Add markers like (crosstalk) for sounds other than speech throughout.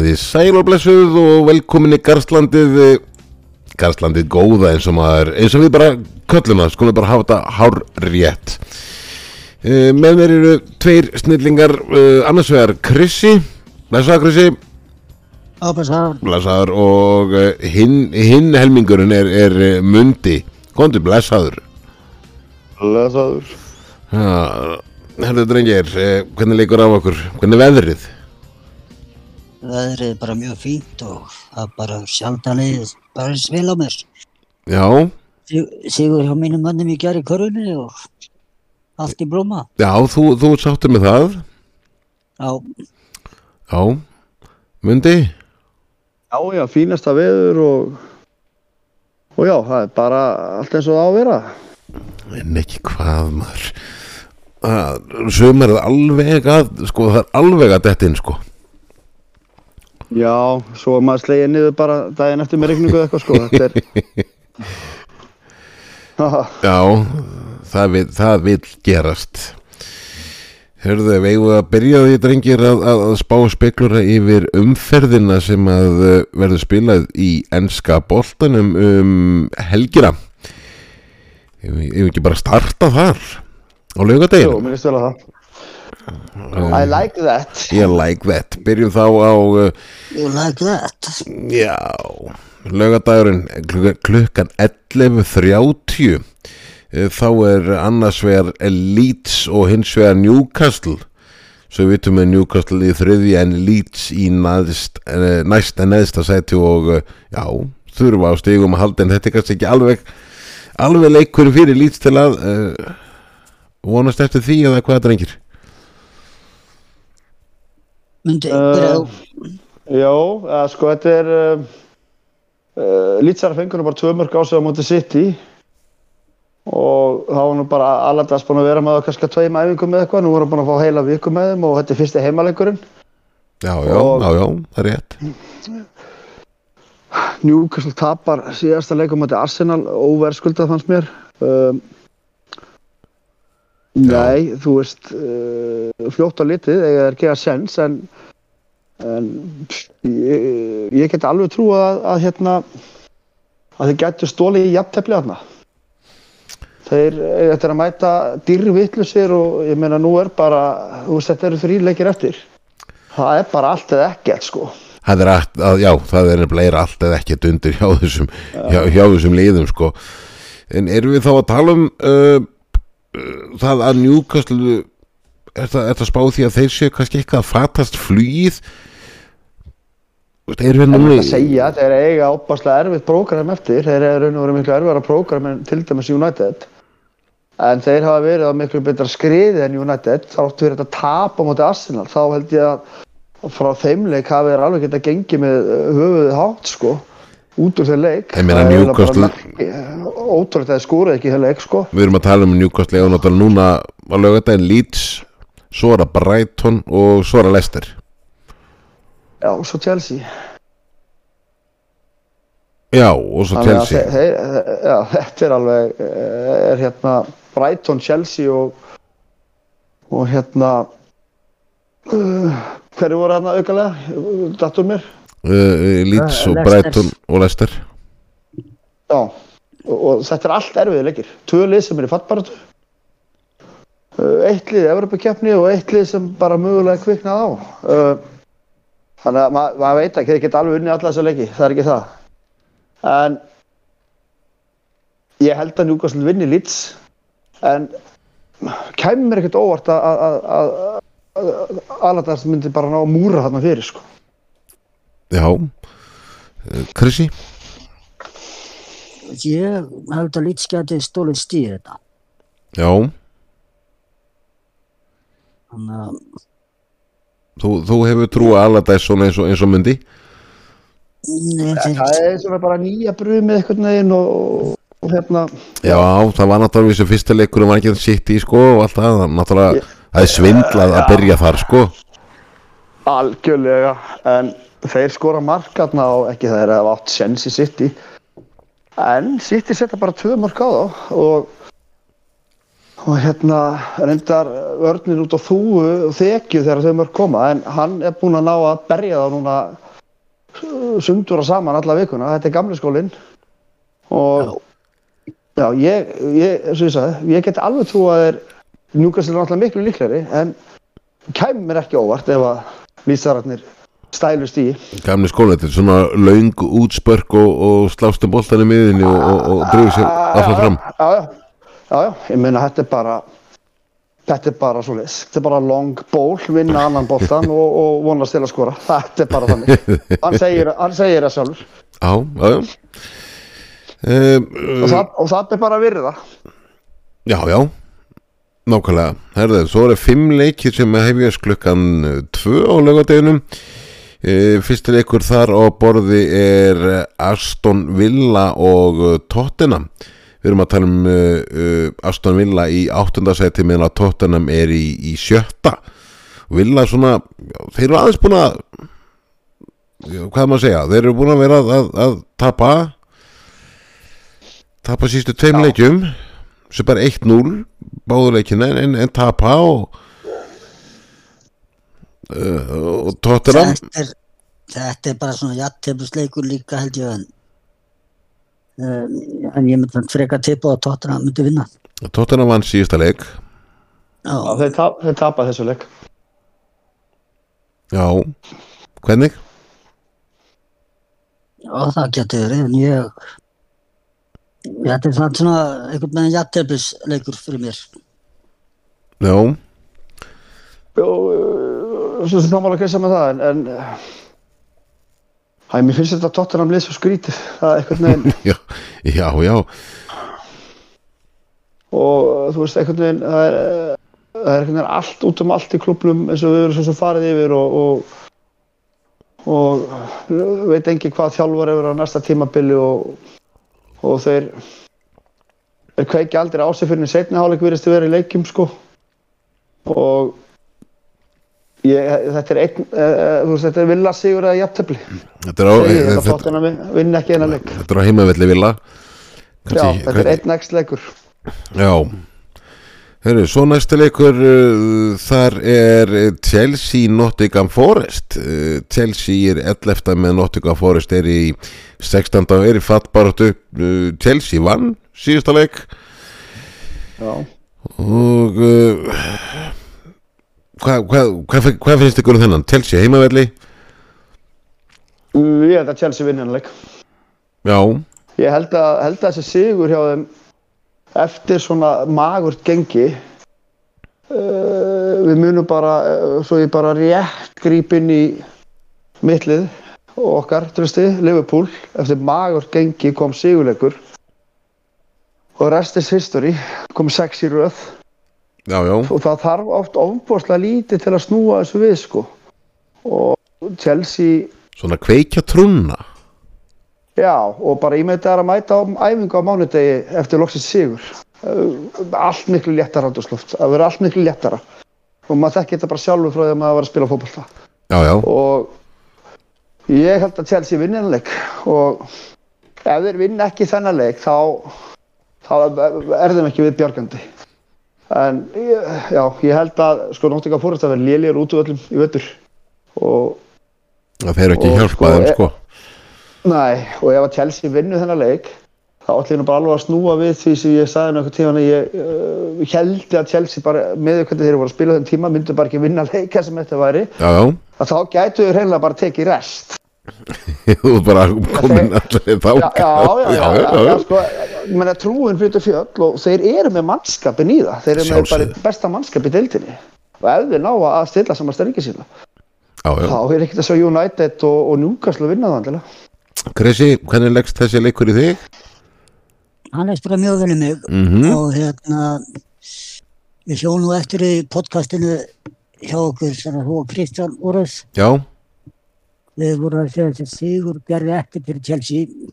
Komið í sæl og blessuð og velkomin í Garslandið Garslandið góða eins og maður eins og við bara köllum það, skulum bara hafa þetta hár rétt. Uh, Með mér eru tveir snillingar uh, annars vegar Krissi Blessaður Krissi. Blessaður. Og hinn hin helmingurinn er, er Mundi. Kondi blessaður. Lesaður Herðu drengir, hvernig leikur á okkur? Hvernig er veðrið? Veðrið er bara mjög fínt og það bara sjaldanlega bara vel á mér. Já, Sig- Sigur hjá mínum mönnum í gerði körunni og allt í blóma. já, þú, þú sáttur með það? Já, Já, Mundi? Já, já, fínasta veður og og já, það er bara allt eins og það á að vera. En ekki hvað maður. Er alveg að Sko það er alveg að detta inn sko Já, svo er maður slegið niður bara daginn eftir með regningu eða eitthvað sko. Er (laughs) Já, það vil, það vil gerast. Hörðu, við eigum að byrja því drengir að, að, að spá speklura yfir umferðina sem að uh, verður spilað í enska boltanum um helgina? Ef við ekki bara starta þar á jú, laugadeginu mér finnst vel að það I like that. Ég like that. Byrjum þá á uh, you like that. Já, laugadagurinn klukkan- klukkan 11.30 Eh, þá er annars vegar Leeds og hins vegar Newcastle. Svo við vitum með Newcastle í þriði en Leeds í næst, eh, næsta neðsta sæti og eh, já, þurfa á stigum að halda en þetta er kannski ekki alveg alveg leikur fyrir Leeds til að uh, vonast eftir því eða hvað drengir Myndi, Uh, byrja á, Já, að, sko þetta er uh, uh, Lýtsara fengur nú bara tvö mörg á sig á móti City. Og þá var nú bara allardags búin að vera með það kannski tveim æfingum með eitthvað. Nú voru búin að fá heila viku með þeim og þetta er fyrsti heimaleikurinn. Já, já, Og- já, já, það er rétt. Newcastle tapar síðasta leikum átti Arsenal óverðskuldað fannst mér. Um, Nei, þú veist uh, fljótt á litið eða er geða sens en, en pff, ég, ég get alveg trú að, að hérna að þið getur stólið í jafntefli þarna. Þeir eiga eftir að mæta dýrvittlusir og ég meina nú er bara þú veist þetta eru þrý leikir eftir. Það er bara allt eða ekkert sko. Það er allt, að, já, það er nefnilega allt eða ekkert undir hjá þessum, hjá, hjá þessum liðum, sko. En erum við þá að tala um uh, það að Newcastle, er það, er það spáð því að þeir séu kannski eitthvað að fatast Erum við En núna að segja, þeir eiga opaslega erfitt prógram eftir, þeir eru raun og verið miklu erfara prógram en til dæmis United. En þeir hafa verið á miklu betra skriði en United, þáttu verið þetta tap á móti Arsenal, þá held ég að frá þeim leik hafi þeir alveg geta gengið með uh, höfuðið hátt sko út úr þeir leik. Ég meina Það Newcastle- merki- ótrúlegt að þeir skúrið ekki þeir leik sko. Við erum að tala um Newcastle eða náttúrulega núna á lögadaginn Leeds, svo er það Brighton og svo er það Leicester. Já, og svo Chelsea. Já, og svo Þannig að Chelsea. þeir, þeir, já, (laughs) þetta er alveg eh, er hérna Brighton, Chelsea og og hérna uh, hverju voru hérna aukalega? Dattur mér Leeds Uh, og. Brighton og Leicester. já, og, og þetta er allt erfiði leikir tvö lið sem er í fattbaratu uh, eitt lið í Evropakeppni og eitt lið sem bara mögulega kviknað á uh, þannig að ma maður veit ekki þeir geta alveg unni alla þessa leiki, það er ekki það en ég held að Newcastle vinni Leeds en kæmur mér ekkert óvart að- að að- að Aladars myndi bara ná að múra þarna fyrir sko. Já. Krissi? ég held að Leeds geti stólið stíð þetta. Já. Þannig að, Þú, þú hefur trú að Allardyce svona eins og, eins og myndi nei, það þeir, er svona bara nýja brumið einhvern veginn og, og hérna Já, það var náttúrulega þessu fyrsta leikur var ekki að sitt í sko og allt það það er náttúrulega, það er svindlað að byrja þar sko Algjörlega, en þeir skora markarna og ekki það er að átt sens í City. En City setja bara tvö mark á þá og, og hérna reyndar vörnir út á þúu og þekju þegar þau mörg koma en hann er búinn að ná að berja þá núna sundur og saman alla vikuna, þetta er gamli skólinn. Og já, ég, ég, ég ég get alveg trú að þeir Newcastle er náttúrulega miklu líklegri en kæmur ekki óvart ef að lýsararnir stælust í Gamli skóla, þetta er svona laung útspörk og, og slást um boltan í miðinni og, og, og drifur sér alltaf fram. Já, já, já, já, ég meina þetta er bara þetta er bara svo leys, þetta er bara long ball, vinna annan boltan og, og vonast til að skora, þetta er bara þannig. Hann segir, hann segir það sjálfur. Já, já, já. Um, og það, og það er bara að virða. Já, já, nákvæmlega. Herðu, svo eru fimm leikir sem hefjast klukkan uh, tvö á lögadeginum Fyrsti leikur þar á borði er Aston Villa og uh, Tottenham. Við erum að tala um uh, uh, Aston Villa í áttundasæti meðan að Tottenham er í, í sjötta. Villa svona, já, þeir eru aðeins búin að hvað maður að segja, þeir eru búin að vera að, að, að tapa tapa sístu tveim leikjum sem bara 1-0 báðuleikina en, en tapa og uh, og Tottenham? Þetta er, þetta er bara svona jattefnisleikur líka held ég en um, en ég myndi freka tippa að Tottenham myndi vinna. Tottenham vann síðasta leik. Já, þeir, tap, þeir tapa þessu leik. Já, hvernig? já það getur verið en ég þetta er svona, einhvern veginn jattefnisleikur fyrir mér. Já, svo sem námála að kessa með það en, en Æ, mér finnst þetta Tottenham lið svo skrítið það er einhvern veginn. (laughs) Já, já, já. Og þú veist einhvern veginn það er, það er einhvern veginn allt út um allt í klubblum eins og við erum svo sem farið yfir og og, og veit engi hvað þjálfar hefur á næsta tímabili og, og þeir þeir kveiki aldrei á sig fyrir en setni hálfleik virðist að vera í leikjum sko. Og ég, þetta er einn uh, þú veist þetta er vilja sigur eða jafntefli. Þetta er á, segir þetta er á heimavelli villa. Já, þetta er einn next leikur. Já. Herru, svo næsti leikur uh, þar er Chelsea Nottingham Forest. Uh, Chelsea er 11. með Nottingham Forest er í 16. og er í fattbaratu uh, Chelsea vann síðasta leik. Já. Og hvað hva, hva, hva finnst ykkur um þennan? Chelsea heimavelli? ég held að Chelsea vinna eina leik Já, Ég held að, held að þessi sigur hjá þeim eftir svona magurt gengi uh, við munum bara uh, svo ég bara rétt gríp inn í mittlið og okkar, trösti, Liverpool eftir magurt gengi kom sigurleikur og rest is history kom sex í röð já, já. Og það þarf oft ofbúrslega lítið til að snúa þessu við sko. Og Chelsea Svona kveikja trúna. Já, og bara er að mæta á æfingu á mánudegi eftir loksins sigur. Uh, Allt miklu léttara það verður allt miklu léttara. Og maður þekki þetta bara sjálfur frá því að maður var að spila já, Og ég held að Chelsea vinni þennan leik. Og ef þeir vinna ekki þennan leik þá, þá er þeim ekki við björgandi. En já, ég held að sko Nottingham Forest að vera lélir út úr öllum í vettur. Og það fer ekki Og hjálpa sko, e- sko. Nei, og ef að Chelsea vinnu þennan leik þá ætlum ég nú bara alveg að snúa við því sem ég sagði nokkuð tíma að ég uh, held að Chelsea bara með hvernig þeir voru að spila þeim tíma myndu bara ekki vinna leika sem þetta væri. Já, já, að þá gætu þau reynilega bara tekið rest (laughs) (laughs) þú er bara komin allir Já, þá já, já, já, já, já, sko, ég meina trúin fyrir fjöll og þeir eru með mannskapin í það þeir eru með bara besta mannskap í deildinni. Og ef þeir ná að stilla saman strengi sína Já, já, þá er ekkert að sjá United og, og Newcastle vinna það endilega Krissi, hvernig leggst þessi leikur í þig? hann er bara mjög vel um mig. Mhm. og hérna ég sjó nú eftir í podcastinu hjá okkur sem þú og Kristján voruð Já, við vorum að segja þessi sigur gerði ekkert fyrir Chelsea.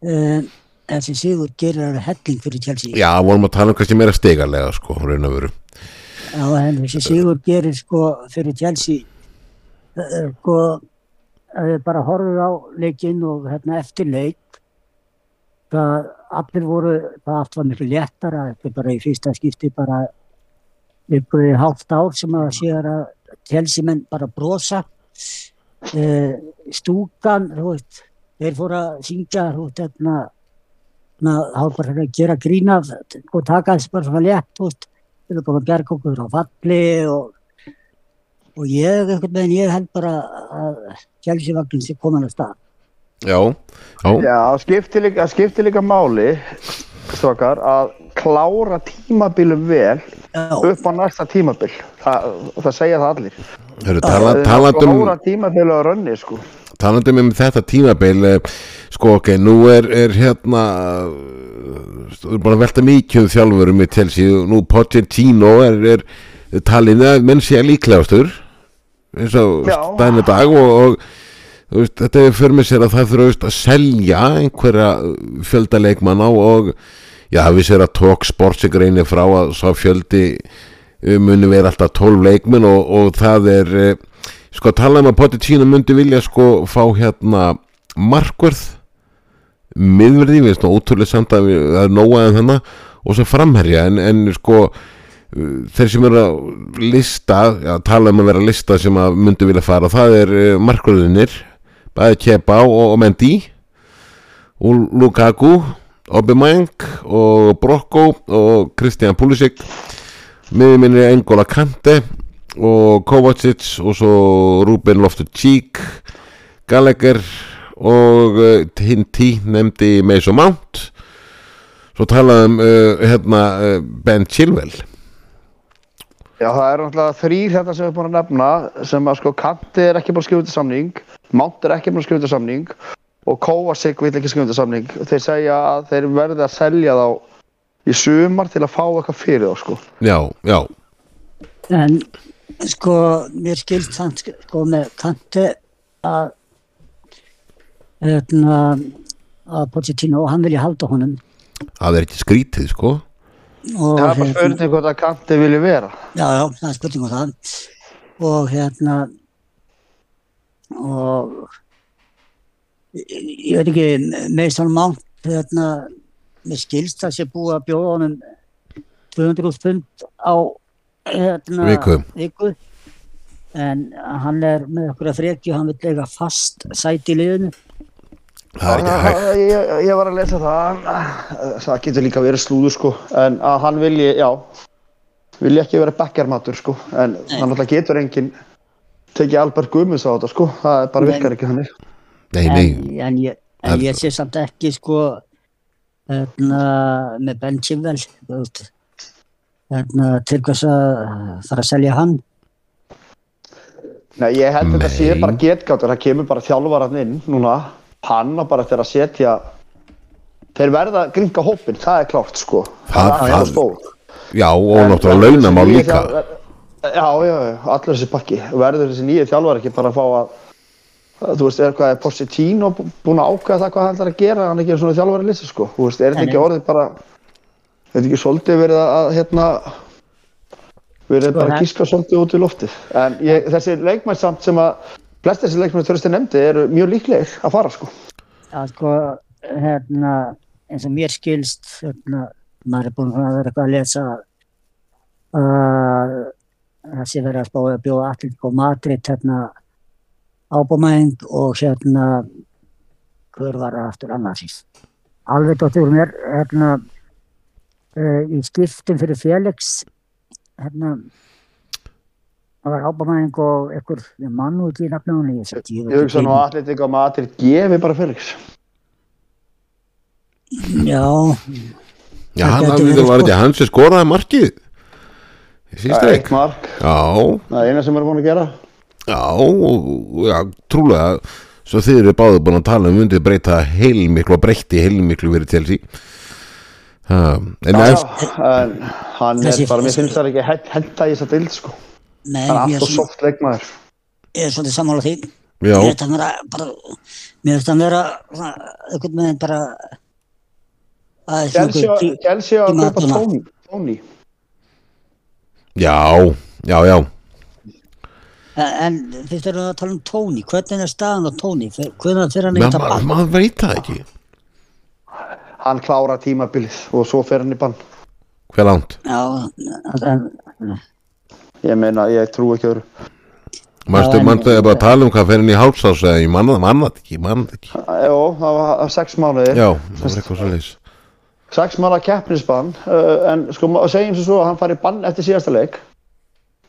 Um, þessi sigur gerir helling fyrir Chelsea. Já, vorum að tala um kannski meira stegarlega sko, raun og veru. Já, en þessi sigur gerir sko fyrir Chelsea eh, sko að við bara horfum á leikinn og hérna eftir leik það allir voru það allt var miklu léttara þetta er bara í fyrsta skipti bara ykkur í hálft ár sem að sér að Chelsea menn bara brosa uh, stúkan, veist, þeir fóru að syngja, hérna, na, þá bara að gera grína og taka þessi bara svona létt, veist, þeir eru búin að gerga okkur á falli og, og ég, veginn, ég held bara að kjælsivagnin sé komin að stað. Já, já, skiptir líka, það skiptir líka máli, stokar, að klára tímabilum vel Já, upp á næsta tímabil. Það, það segja það allir. Heru, tala, talandum á rönni, sko. talandum um þetta tímabil eh, sko ok, nú er, er hérna þú er bara að velta mikið um þjálfurum í Chelsea nú Pochettino er, er talin að menn sé líklegastur eins og stæðinu dag og, og veist, þetta er fyrir mig sér að það þurfa að selja einhverja fjölda leikmanna og já, við sér að tók sportsig reynir frá að sá fjöldi muni vera alltaf 12 leikmenn og, og það er eh, sko tala um að Pochettino myndi vilja sko fá hérna markverð miðverði, við veist nú ótrúlega samt að við- það er en þannig og svo framherja. En, en sko þeir sem eru að lista já, tala um að vera að lista sem að myndi vilja fara það er uh, markverðinir bæði Kepa og, og Mendy og Lukaku Aubameyang og Brocco og Christian Pulisic miðminni Engola Kante og Kovacic og svo Ruben Loftus-Cheek Gallagher og uh, hinn tí nefndi Mason Mount. Svo talaðum uh, hérna uh, Ben Chilwell. Já, það er náttúrulega þrýr hérna sem við erum búin að nefna sem að sko Kanti er ekki búin að skrifa þetta samning Mount er ekki búin að skrifa þetta samning og Kovacic vil ekki skrifa þetta samning. Þeir segja að þeir verði að selja þá í sumar til að fá eitthvað fyrir þá sko. Já, já, en sko, mér skilst hann sko með kanti að hérna að Pochettino, hann vilja halda honum. Það er ekki skrítið sko. Og Það er bara spurning hvort að Kanti vilji vera. Já, já, það er spurning um það. Og hérna, og ég, ég veit ekki, Mason Mount, hérna, með skilst það sé búið að bjóða honum 200 pund á hérna, Viku. viku. En hann er með okkur að frekju, hann vil lega fast sæti í liðinu. það er ekki hægt. ég, ég, ég var að lesa það. Það getur líka verið slúður sko. En að hann vilji, já vilji ekki vera bekkarmatur sko. En það náttúrulega getur enginn tekið Albert Guðmunds á þetta sko. Það bara virkar ekki hann nei, nei, En, en, ég, en ég sé samt ekki sko hérna, með Ben veist, hérna, til hvers að fara að selja hann? Nei, ég held að þetta sé Nei. bara getgáttur, það kemur bara þjálfarann inn núna, hann á bara eftir að setja þeir verða að gringa hópin, það er klárt sko. Það- það er alltaf stór já og náttúrulega launamál líka. Já, já, já, allur þessi pakki. Verður þessi nýju þjálfar ekki bara að fá að að, þú veist, er hvað er Pochettino búin að ákveða það hvað hann ætlar að gera? Hann er ekki svona þjálfari lýsa sko, þú veist, er þetta ekki orðið bara er þetta ekki svolítið verið að, hérna verið Sko, bara að gíska svolítið út í loftið? En ég, þessi leikmenn samt sem að flest þessi leikmenn þurfti nefndi eru mjög líklegir að fara sko. Að sko hérna eins og mér skilst hérna, maður er búin að vera eitthvað að lesa að það sé verið að spáða að bjóða Atletico Ábúmæng og hérna hver var aftur annars alveg dóttur mér hérna uh, í skiptum fyrir Felix hérna það var ábúmæng og einhver mann nú ekki í nafnum ég, hugsa nú allir ekki á matur gefi bara Felix. Já, já, hann það verið var sko. ekki hann sem skoraði markið í það er eitt mark, það er eina sem er búin að gera Já, og- já, trúlega svo þið eru báðu búin að tala um myndið breyta heilmiklu og breytti heilmiklu verið til sí en Já, það já, en hann Þessi- er bara, mér finnst það ekki hent- henta í þess að dild sko. nei, Hann er er alltaf svona- soft leikmaður. ég er svolítið sammála því já, mér finnst vera bara mér finnst hann vera svona, einhvern veginn bara að Chelsea á að kaupa. Tony. já, já, já en erum við að tala um Tony. Hvernig er staðan á Tony? Hvernig fyrir hann ekki að ma- bann? maður veit það ekki. Hann klára tímabilið og svo fer hann í bann. hver langt? Já, en, Ég meina, ég trú ekki en- manstu, ég bara að tala um hvað fyrir inn í hálsás eða ég manna það, manna það ekki, manna það ekki. Jó, það var sex mánuðir. Já, það var eitthvað svo leis. sex mánuða keppnisbann uh, en sko ma- segjum sem svo að hann fari bann eftir síðasta leik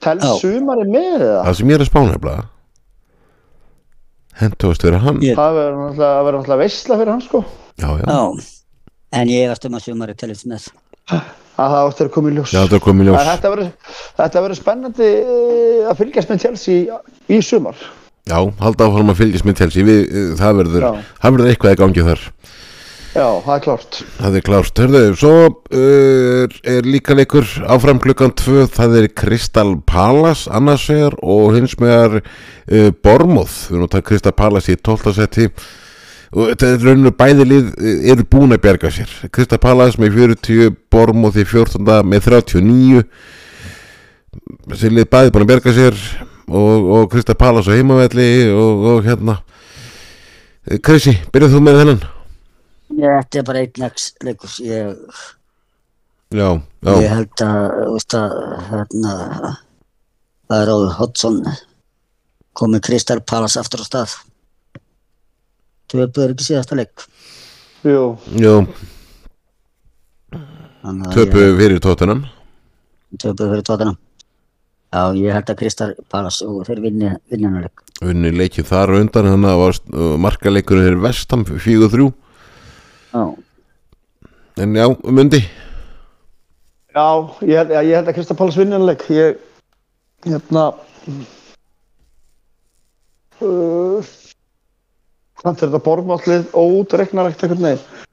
Tels Já. sumari með það Það sem ég er að spána hefla, hendugast fyrir hann. Ég- það verður náttúrulega, veistla fyrir hann sko Já, já, Já, en ég efast um að sumari telist með. að það áttur að koma í ljós já, komið En ljós. Þetta verður, þetta verður spennandi eh, að fylgjast með Chelsea í sumar. Já, halda áfram að fylgjast með telsi, við, eh, það verður, eitthvað í gangi þar. Já, það er klárt. Það er klárt, hörðu, svo uh, er líka leikur áfram klukkan tvö, það er Crystal Palace annars vegar og hins megar uh, Bormoth, við erum að taka Crystal Palace í 12. seti og þetta er rauninu bæði lið eh, eru búin að bjarga sér Crystal Palace með 40, Bormoth í 14. með 39 þessi lið bæði búin að bjarga sér og, og Crystal Palace á heimavelli og, og hérna Krissi, byrjað þú með þennan? Ég, þetta er bara einn leikus. Ég, Já, já ég held að, þú veist að, hérna, það er Róður Hoddsson komið Kristal Palace aftur á stað. Töpuður ekki síðasta leik. Jú, Jú, að töpu fyrir tóttunum ég- Töpuður fyrir tóttina. Já, ég held að Kristal Palace og þeir vinni vinnunarleik. Unni leikið þar undan Þannig að var markaleikurinn er vestam 4-3 Já, En já, mundi já, ég held, ég held að Krista Páls vinnanleik. Ég, hérna, uh, samt er þetta bormállið ódreiknarlegt einhvern veginn.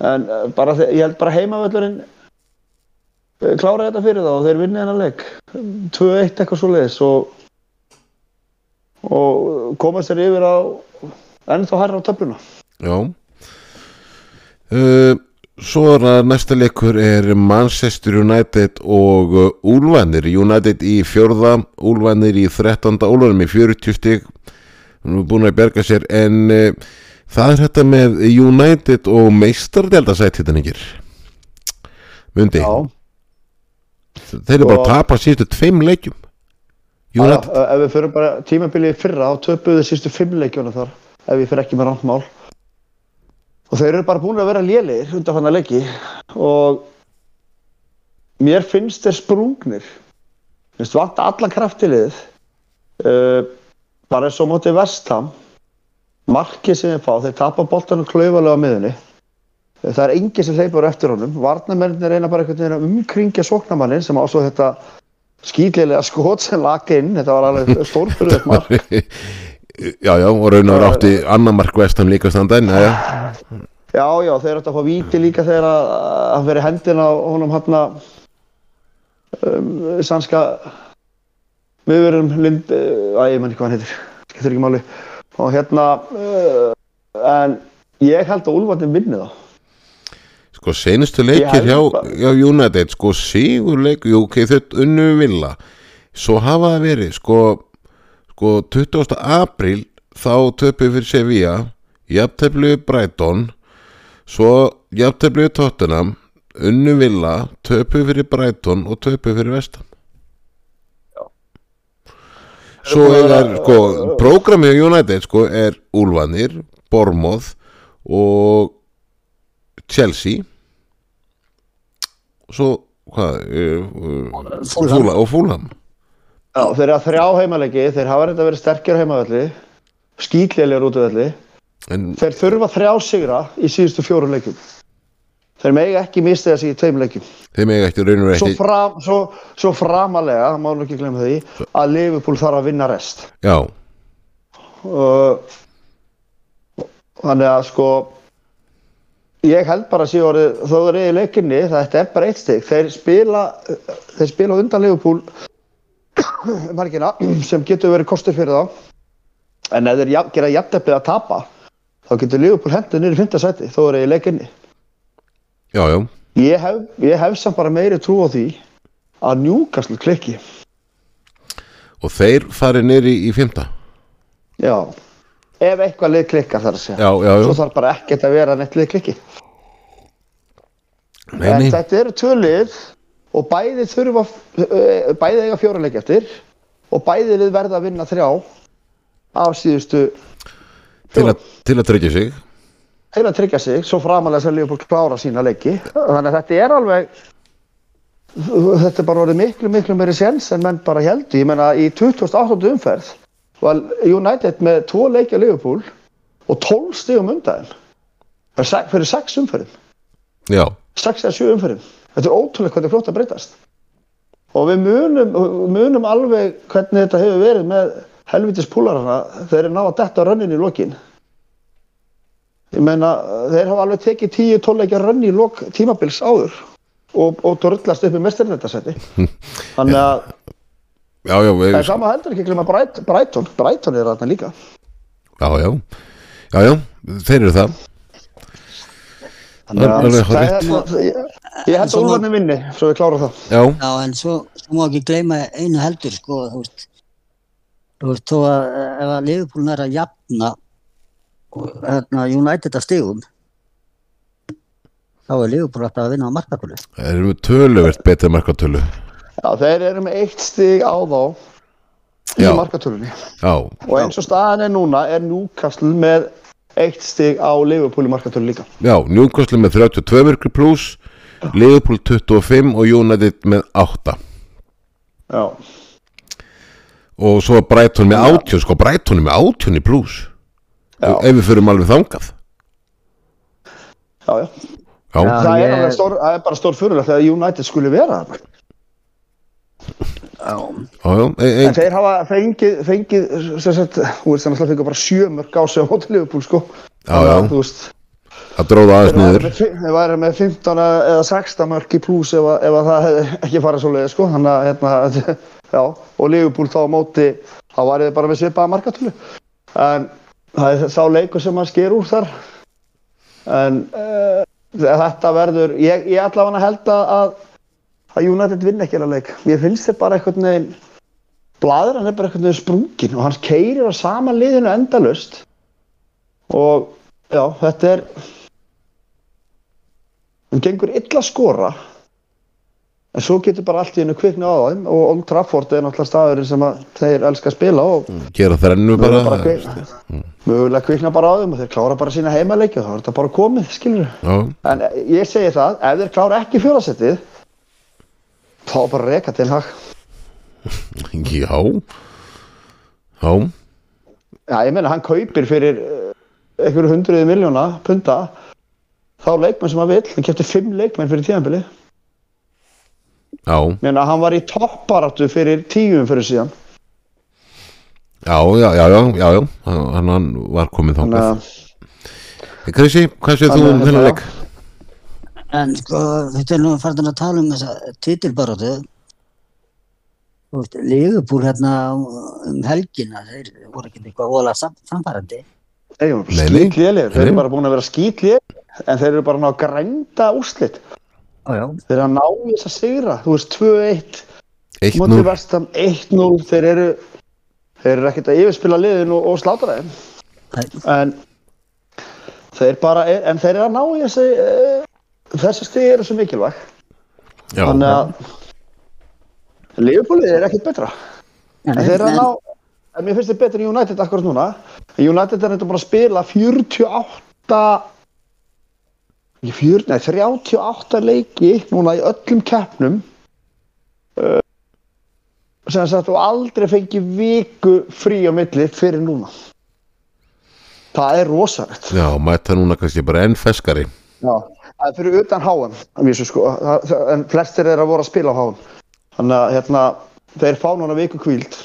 En uh, bara, ég held bara heimavöllurinn uh, klára þetta fyrir þá og þeir vinni hennar leik. 2-1 eitthvað svo leiðis og, og komast þeir yfir á ennþá hærra á töfluna. Já uh, Svo er að næsta leikur er Manchester United og uh, Úlvanir United í fjórða Úlvanir í 13. Úlvanir með 40 stig. Nú er búin að berga sér En uh, það er þetta með United og meistardeldasætt hittan yngir Mundi? Þeir eru bara að Og- tapa síðustu tveim leikjum. Já, United ef við fyrir bara tímabilið fyrra þá töpuðu sístu fimm leikjuna þar ef ég fyrir ekki með randmál og þeir eru bara búin að vera lélegir undan fann að leiki. Og mér finnst þeir sprungnir. Finnst vanta allan kraftilið uh, bara eins og móti vestam markið sem þeir fá, þeir tapa boltanum klaufalega á miðunni það er enginn sem hleypur eftir honum. Varnamennir reyna bara einhvern veginn að umkringja sóknamannin sem ásvo þetta skýtlilega skot sem laka inn. Þetta var alveg stórfyrðið (laughs) mark (laughs) Já, já, og raunar átti annar mark vestam líka standaðin Já, já, Já, já, þeir ættu að fá víti líka þegar að að veri hendin á honum hann um, sannska viðverum Lind, að ég menn ekki hvað hann heitir, skiptir ekki máli. Og hérna uh, en ég held að Úlfarnir vinni það Sko senustu leikir hjá, hjá United Sko sigur leik, jú ok, þau unnu villa. Svo hafa það verið Sko, sko 20. apríl Þá töpuð fyrir Sevilla Jafnteflu Brighton Svo jafnteflu Tottenham Unnu villa Töpuð fyrir Brighton og töpuð fyrir Vestam Svo er sko Prógramið hjá United sko er Úlfanir, Bormoth og Chelsea svo hvað uh, Fulham. og Fúlham Já, þeir eru að þrjá heimaleiki, þeir hafa reynda verið sterkir heimavelli skýtlilegur út af velli. En þeir þurfa þrjá sigra í síðustu fjórum leikum þeir mega ekki mista þessi í tveim leikum þeim eiga ekki raunur svo, ekki fram, svo, svo framalega, má nú ekki glemma því að Liverpool þarf að vinna rest. Já, uh, þannig að sko ég held bara að sé orðið þó það er í leikinni, þetta er bara eitt stig. Þeir spila þeir spila undan Liverpool margina sem getur verið kostur fyrir þá. En ef þeir jafn- gera jafnteflið að tapa þá getur Liverpool hendið niður í fymta sæti þó er í leikinni já, já. Ég hef, ég hef samt bara meiri trú á því að Newcastle klikki. Og þeir farið nýri í, fymta já. Ef eitthvað lið klikkar þar að segja. Já, já, svo já, þarf bara ekkert að vera neitt lið klikki. Nei, en þetta eru tvö lið og bæði þurfa eh, bæði eiga fjóra leik eftir. Og bæði lið verða að vinna þrjá af síðustu til, að, til að tryggja sig. Til að tryggja sig svo framalega sem Leopold klára sína leiki. Þannig að þetta er alveg þetta er bara orðið miklu miklu meiri séns en menn bara heldur ég menna í 2008. umferð var United með tvo leiki á Liverpool og 12 stigum undaginn fyrir 6 umferðum. Já, 6 eða 7 umferðum þetta er ótrúlega hvernig fljótt að breytast. Og við munum, munum alveg hvernig þetta hefur verið með helvitis púlarana þeir eru ná að detta rönnin í lokin. Ég meina þeir hafa alveg tekið 10-12 leikja rönni í lok tímabils áður og, og drullast upp í mestarnættasæti (laughs) þannig að já, já, við, það er sama heldur ekki að glemma Bright, Brighton. Brighton er þarna líka. Já, já. Já, já, þeir eru það þannig að það er svona- ég, ég held að Úlfarni vinni svo við klárum það. Já, Já, en svo, svo má ekki gleyma einu heldur, sko, þú veist, þú veist, þó að ef að Liverpool er að jafna og hérna, United að stigum, þá er Liverpool alltaf að vinna á markatölu. þeir eru með töluvert betið markatölu. Já, þeir eru með eitt stig á þá í markatölunni. Já, og eins og staðan er núna er Newcastle með eitt stig á Liverpool í markatölu líka já, Newcastle með 32 virkri pluss Liverpool 25 og United með 8 Já, og svo er Brighton með 80 sko Brighton er með 80 í pluss Já. ef við fyrir alveg þangað já, já. já. Það, er ég- alveg stór, það er bara stór fyrirlega þegar United skuli vera þarna. Já. já, já e, En þeir hafa fengið, fengið sem sagt, þú veist, þannig að fengið bara sjö mörg á sig á móti Liverpool, sko. Já, já. Þú veist, að dróða aðeins niður þeir væri með 15 eða 16 mörg í pluss ef, ef að það hefði ekki farið svo leið, sko. Þannig að, hérna, (laughs) já, og Liverpool þá á móti, þá væri þið bara með svipaða markatölu. En það er sá leikur sem að sker úr þar. En uh, þetta verður, ég, ég allavega held að, að United vinna ekki alveg leik. Mér finnst þið bara einhvern veginn bladran er bara einhvern veginn sprungin og hann keirir á sama liðinu endalust og já, þetta er hann gengur illa að skora. En svo getur bara allt í hennu kvikna á þeim og Old Trafford er náttúrulega staðurinn sem þeir elska að spila og gera þrennu bara, kvik, mögulega kvikna bara á þeim og þeir klára bara sína heimaleiki og þá er þetta bara komið, skilur já, en ég segi það, ef þeir klára ekki fjórasettið þá bara reka til hag. (laughs) Já. Já, Já, ég meina, hann kaupir fyrir uh, einhverju hundruði miljóna punta. Þá leikmenn sem hann vill, hann kefti fimm leikmenn fyrir tíðanbili já. Meina, hann var í topparáttu fyrir tíum fyrir síðan. Já, já, já, já, já, já. hann, hann var þangað. Að Krissi, hvað séð þú um þennan leik? En sko, þetta er nú farin að tala um þessa titilbarótu. Liverpool hérna um helgina, þeir voru ekki eitthvað ég var bara Nei, nei. skítlélir, þeir eru bara búin að vera skítlélir en þeir eru bara að ná að grænda já. þeir eru að ná þess að sigra þú veist 2-1, móti 1-0 vestam 1-0, þeir eru þeir eru ekkert að yfirspila liðin og, og slátra þeim. Það- en þeir bara er, en þeir eru að ná í þessi uh, þessi stig eru svo mikilvæg. Já, þannig að Liverpoolið er ekkert betra. En, en þeir eru að ná en mér finnst þið betur í United akkurat núna. En United er þetta bara að spila 48 ekki 40, nei 38 leiki núna í öllum keppnum. Uh, sem sagt og aldrei fengi viku frí á milli fyrir núna. Það er rosalegt. Já, mæta núna kannski bara enn feskari Já, það er fyrir utan háum að sko, en flestir er að voru að spila á háum þannig að hérna, þeir fá núna viku kvíld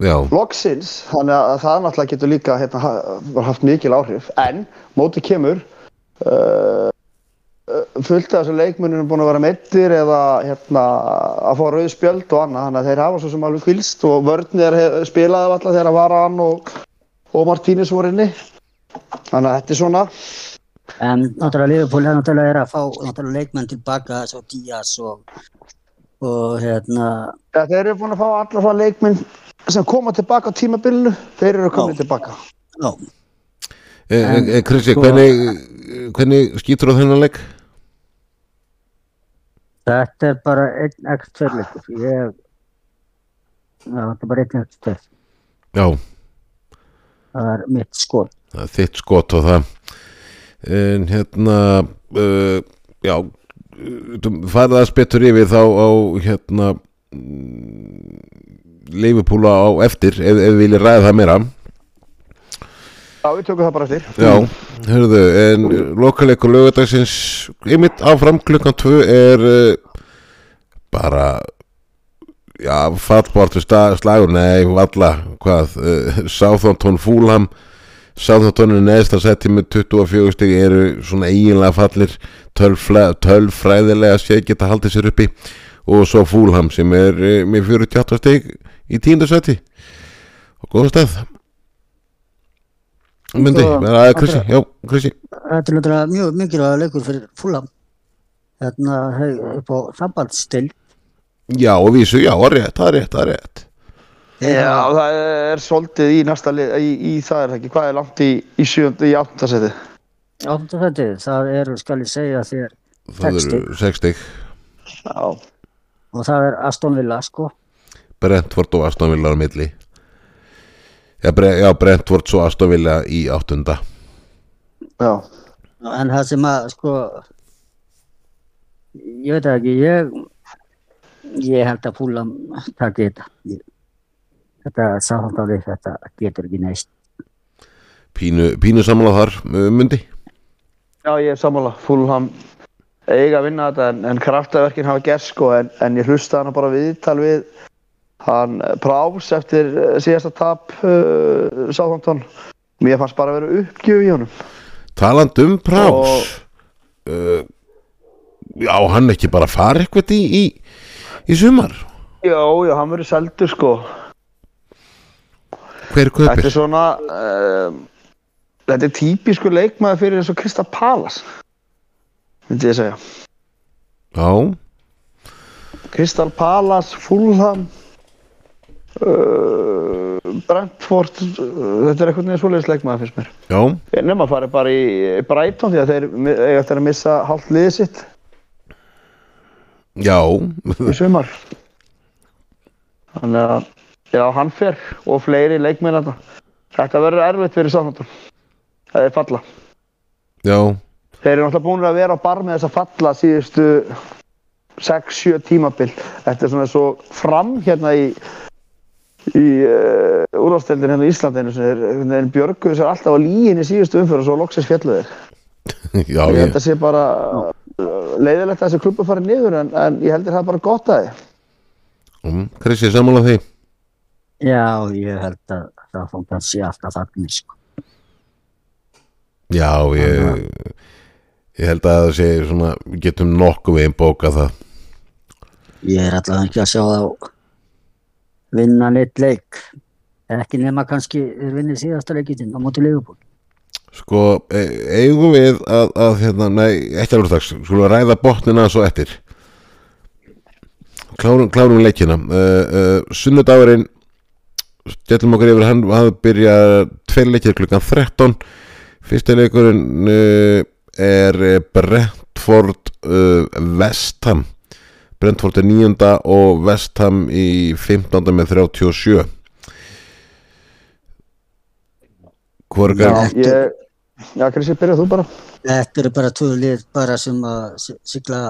já, loksins, þannig að það náttúrulega getur líka hérna, ha- haft mikil áhrif. En móti kemur uh, fullt af þessum leikmunum búin að vera meittir eða hérna, að fá rauð spjöld og annað. Þannig að þeir hafa svo sem alveg kvílst og vörnir spilaði alltaf þegar Varan og, og Martínez voru inni. Þannig að þetta er svona En náttúrulega Liverpool er náttúrulega er að fá náttúrulega leikmenn tilbaka svo Díaz og, og hérna Ja, þeir eru búin að fá alla svona leikminn sem koma tilbaka á tímabilinu, þeir eru komin Já. tilbaka. já, e, e, En, e, Krissi, sko- hvernig hvernig skýtur á þennan leik? þetta er bara einn x2 leikur. Ég það er bara einn eftir stöð Já, það er mitt skot það er þitt skot og það en hérna uh, já farið að spettur yfir þá á hérna leifupúla á eftir ef, ef við viljum ræða það meira. Já, við tökum það bara eftir. Já, hörðu, en lokaleikur lögadagsins ymitt áfram klukkan 2 er uh, bara já, fallbortu slagur, nei, valla hvað, uh, Southampton Fúlham Southampton er neðst að setja með 24 stig eru svona eiginlega fallir tölfræðilega sé geta haldið sér uppi. Og svo Fúlham sem er uh, með 48 stig í tíndasæti og góða stað. Myndi, er Krissi, þetta er náttúrulega mjög mikilvæg leikur fyrir fúlam hérna hei- upp á sambandstil Já, og vísu, já, það er rétt, það er rétt Já, það. er svolítið í næsta lið, í, í það er það ekki, hvað er langt í, í í áttundarsæti? áttafætti, það eru skal ég segja þér Það Sex eru 6 stig. Já, og það er Aston Villa sko. Brentford og Aston Villa á milli. Já, Bre já Brentford svo Aston Villa í áttunda. Já, en það sem að sko ég veit það ekki ég ég held að fúlam taki þetta. Ég- þetta sáhandáli þetta getur ekki neist Pínu, pínu samanlega þar, myndi já, ég er sammála, Fulham eiga að vinna þetta en, en kraftaverkin hafa gert sko en, en ég hlusta hana bara viðtal við hann eh, Prás eftir eh, síðasta tap uh, Southampton. Mér fannst bara að vera uppgjöf í honum. Taland um prás? Uh, Já, hann ekki bara fara eitthvað í, í, í sumar? Já, já, hann verður seldur sko Hver Þetta kaupir? er svona uh, Þetta er típisku leikmaður fyrir eins og Krista Palas myndi ég segja. Já, Kristal Palas, Fulham uh, Brentford uh, þetta er eitthvað neður svoleiðis leikmaður finnst mér. Já, Ég nefn að fara bara í Brighton því að þeir eiga eftir að missa hálft liðið sitt. Já. Í sumar. (laughs) Þannig að já, hann fer og fleiri leikmenn þarna. Þetta verður erfitt fyrir Southampton Það er falla Já, Þeir eru náttúrulega búin að vera á bar með þess að falla síðustu 6-7 tímabil. Þetta er svona svo fram hérna í, í uh, úrvasteldin hérna í Íslandinu sem er, þeir björguðu sér alltaf á líginni síðustu umfyrir og svo loksins fjalluðir. (laughs) já, Ég að sé bara uh, leiðilegt að þessi klubbu fari niður en, en ég heldur það bara gott að þið. um, Krissi, samanlega því já, ég held að það fónt að sé alltaf þannig sko. Já, ég ég held að það sé svona getum nokkuð veginn bókað það. Ég er allavega ekki að sjá þá vinna neitt leik. Ekki nema kannski þeir vinni síðasta leikitinn á móti leifupól Sko, e- eigum við að, að hérna, nei, ekki alveg strax skulum við ræða botnina svo eftir. Klárum, klárum leikina. Uh, uh, sunnudagurinn stjallum okkur yfir hann hann byrja tveir leikir klukkan 13 fyrsta leikurinn uh, er eh, Brentford uh, Vestham Brentford er níunda og Vestham í 15. með 37 Hvor er Já. Ég, já, Krissi, byrjað þú bara. þetta eru bara tvö lið bara sem að si- sigla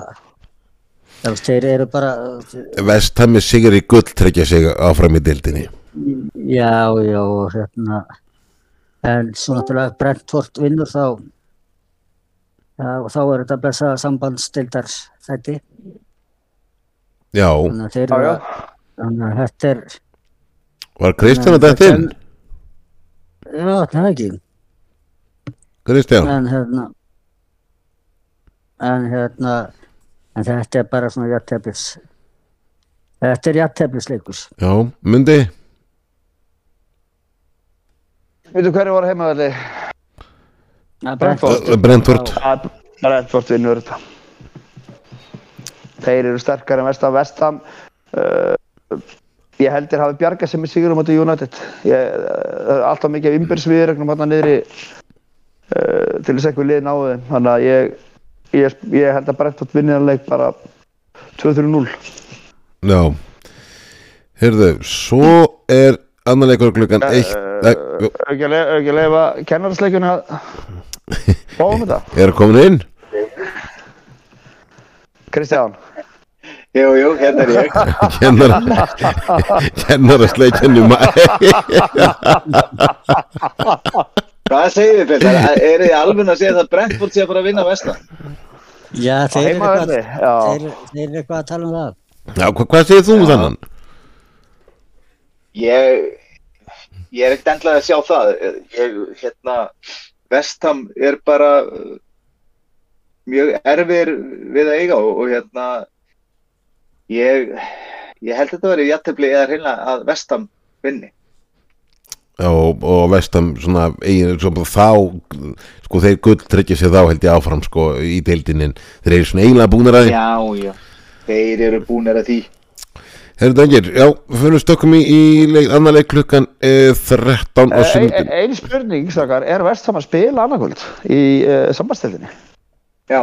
þeir eru bara Vestham er sigur í gull tryggja sig áfram í dildinni já, já, og hérna en svo náttúrulega Brentford vinnur þá þá, þá er þetta besta sambandstildar þætti Já, þannig að þeir Já, eru já. þannig að þetta er var Kristján að þetta inn? já, það er ekki. Kristján, en hérna en hérna en þetta er bara svona jatteflis þetta er jatteflisleikus já, myndi Veitu hverju var heimaðalli? Brentford. Uh, Brentford. Að Brentford vinnur þetta. Þeir eru sterkar en vestam vestam uh, ég heldur hafi bjargað sem er sigur um þetta United. Ég, uh, alltaf mikið af ymbirðsviðregnum hann niðri uh, til þess að eitthvað lið náðu þeim. Þannig að ég, ég, ég held að Brentford vinnir að leik bara 2-3-0 Já. Heyrðu, svo er annar leikur klukkan eitt Nei, jú, Er ekki að le- er ekki að leifa kennarasleikjunni að fáum þetta? (laughs) Er komin inn? Kristján Jú, jú, hérna er ég. (laughs) Kennar Kennar að sleikjanum Hvað segir þið, Petar? Er þið alveg að segja það að Brentford sé að fara að vinna vestan? Já, þeir eru eitthvað, já. þeir, þeir eru eitthvað að tala um það. Já, hva, hvað segir þú um þannan? Ég, ég er ekkert endlega að sjá það. Ég, hérna, vestam er bara uh, mjög erfir við að eiga og, og hérna, ég, ég held að þetta verið jættefli eða hreinlega að vestam vinni. Já, og, vestam svona, eigin, svona þá sko þeir gull tryggja sér þá held ég áfram sko í deildinin þeir eru svona eiginlega búnir að því Já, já. Þeir eru búinir að því. Herru dangir, já, við fyrir stökkum í, í leik, annar leik klukkan eh, 13 á Ein, sundin ein spurning, strákar, er Vestham að spila annarkvöld í uh, sambandstildinni? Já,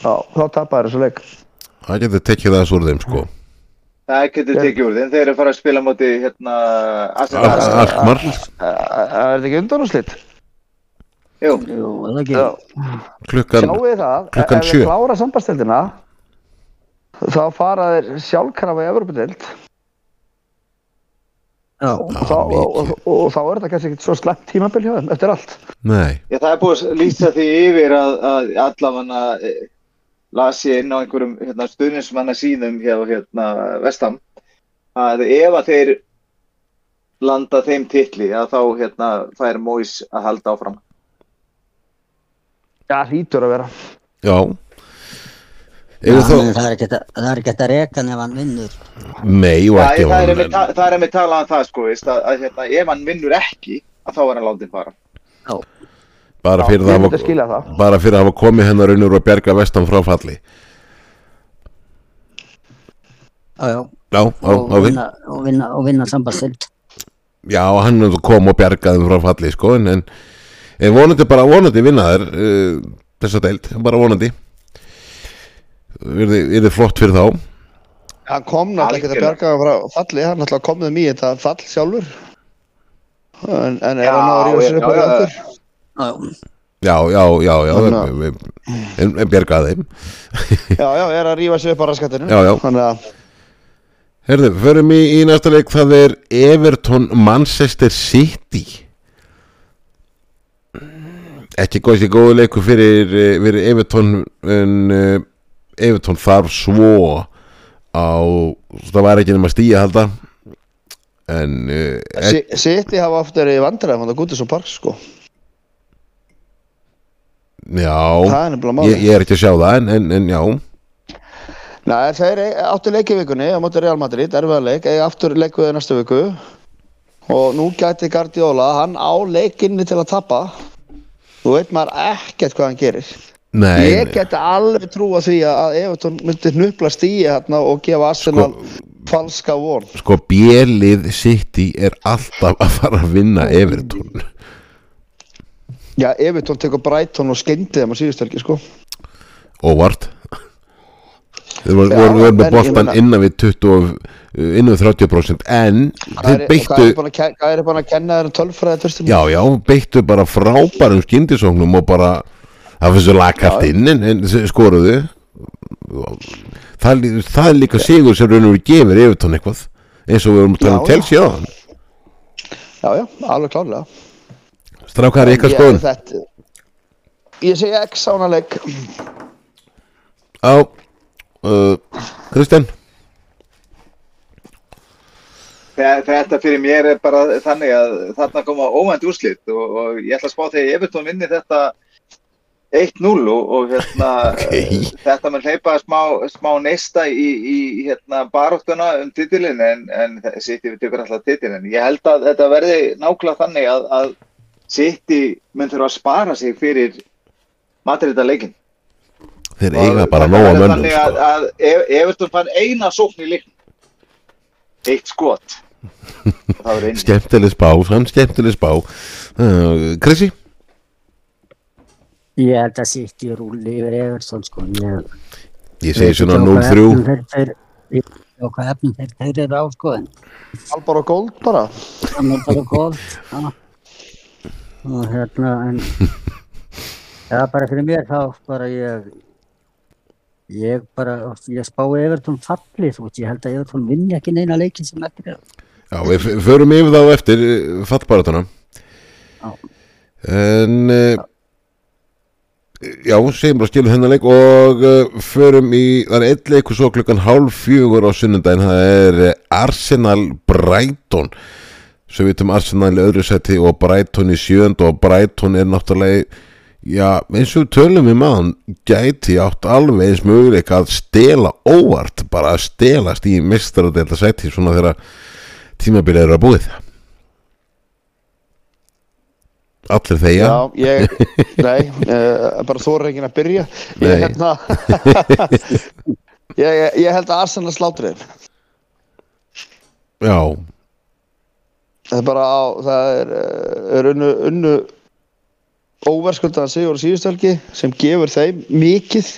Já, þá tapar þessu leik. Það getur tekið það svo úr þeim sko það getur tekið úr þeim. Þeir eru að fara að spila á móti, hérna, Arsenal. Al- Alkmaar, Uh, er þetta ekki undanúslit? Jú, Jú, er það ekki. Klukkan Sjáu þið það, ef við klára sambandstildina, þá fara þeir sjálfkrafa í Evropadeild Já, og, þá- og, og, og, þá er þetta kannski ekkert svo slæmt tímabil hjá þeim eftir allt. Nei, Já, það er búið að lýsa því yfir að, að allafanna eh, las ég inn á einhverjum hérna, stuðnismanna sínum hjá hérna, Vestam að ef að þeir landa þeim titli að þá hérna, fær Móis að halda áfram. Já, hlýtur að vera. já Já, Eða þá, það er ekkert að- það er ekkert að reka ef hann vinnur. nei og ekki það, er ta- það er með talað um það sko, veist, að, að hérna, ef hann vinnur ekki að þá er hann látið fara. Já, bara Já, fyrir myndi að skilja hafa- það. bara fyrir að hafa komið hennar raunur og bjarga vestan frá falli já, já. Já, á, Og vinna, og vinna, og vinna sambandstild. Já, hann kom og bjargaði frá falli sko, en, en, vonandi bara vonandi vinna þær uh, þessa deild, bara vonandi er þið flott fyrir þá Hann kom náttúrulega ekki að Algjörlega. bjarga hann frá falli, hann náttúrulega kom þeim í þetta fall sjálfur. En, en er hann að rífa sér já, upp á já, röndur? Já, já. Já, já, en, að- en, þeim Já, já, er að rífa sér upp á raskattinu. Já, já. Þannig að, Herðu, förum í, í næsta leik það er Everton Manchester City ekki góðs í góðu leiku fyrir, eh, fyrir Everton en Everton þarf svo á það var ekki nema stíja halda. En uh, Si- City hafa oft verið vandræðum hann að gúti svo park, sko. já. Það er ég, ég er ekki að sjá það en, en, en já. Nei, þeir ei- áttu leik í vikunni á móti Real Madrid, erfiða leik, eiga aftur leikuði næstu viku. Og nú gæti Guardiola, hann á leikinni til að tappa þú veit maður ekkert hvað hann gerir Nei, ég geti alveg trúa því að Evertón myndi hnupla stíi hérna og gefa Arsenal falska von. Sko bjelið City er alltaf að fara að vinna Everton. Já, Evertón tekur Brighton og skeindi þeim á síðustelgi sko. Óvart. Þeir voru, voru með meina- innan við 20 og- innan við 30% en þeir beittu hvað er búin að að kenna þeir um tölfræði já já, beittu bara frábærum skyndisóknum og bara það lagkalt Já. inn en, en skoruðu. Það, það er líka sigur sem raun og veru gefur Everton eitthvað eins og við vorum að tala um Já, Chelsea á Já, já, alveg klárlega. Strákar Ég- skoðun? þetta- Ég segi X á hana leik. Á uh, Kristján? Þe- Þetta fyrir mér er bara þannig að þarna koma óvænt úrslit og, og ég ætla að spá þegar Evertón vinni þetta 1-0 og, og hérna, (laughs) Ok. þetta mun hleypa smá, smá neista í, í hérna, baróttuna um titilin en, en City við tökur alltaf titilin. Ég held að þetta verði nákvæmlega þannig að, að City mun þurfa að spara sig fyrir Madrida leikin. þeir eiga bara nóga mönnum Þannig sko. að, að Ev- Evertón fann eina sókn í leiknum. Eitt skot. (laughs) Skemmtileg spá, samt skemmtileg spá uh, Krissi Ég held að City rúli yfir Everton sko. Ég, ég segi veit svona ekki á hvað 0-3 efnum þeir- þeir- Ég ekki á hvað efnum þeir, þeir eru á sko en Albara Gold bara það bara góð já. og hérna en (laughs) já bara fyrir mér þá bara ég ég bara ég spái Evertón falli þú veist ég held að Evertón vinni ekki neina leikin sem eftir er Já, við förum yfir þá eftir fattbaratuna Já. En uh, Já, segjum bara skilum þennan leik og uh, förum í, það er eitt leikur svo klukkan hálf fjögur á sunnundaginn það er eh, Arsenal Brighton. Svo við vitum Arsenal í öðru seti og Brighton í sjönd og Brighton er náttúrulega já, eins og tölum við maðan gæti átt alveg eins möguleik að stela óvart, bara að stelast í mestaradélta seti svona þegar tímabilið eru að búið allir þeia Já, ég, (laughs) nei, uh, bara er ekki að byrja. Ég, hérna, (laughs) ég, ég, held að Arsenal slátri þeim já, Það er bara á, það er, uh, er unnu, unnu óverskuldaðan sigur og síðustölki sem gefur þeim mikið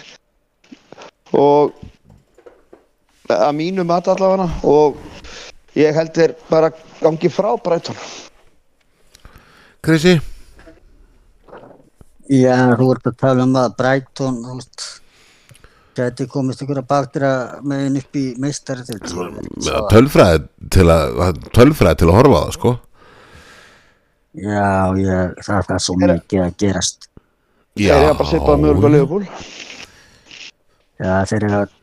og að mínu mat allavega. Og ég held þeir bara gangi frá Brighton. Krissi Já, þú ert að tala um að veist, gæti komist ykkur að baktra með henn upp í meistari til Já, tölfræði til að tölfræði til að horfa á það sko. Já, ég, það er það svo mikið að gerast. Þeir eru bara svipað mjög að Liverpool. Já, þeir eru að,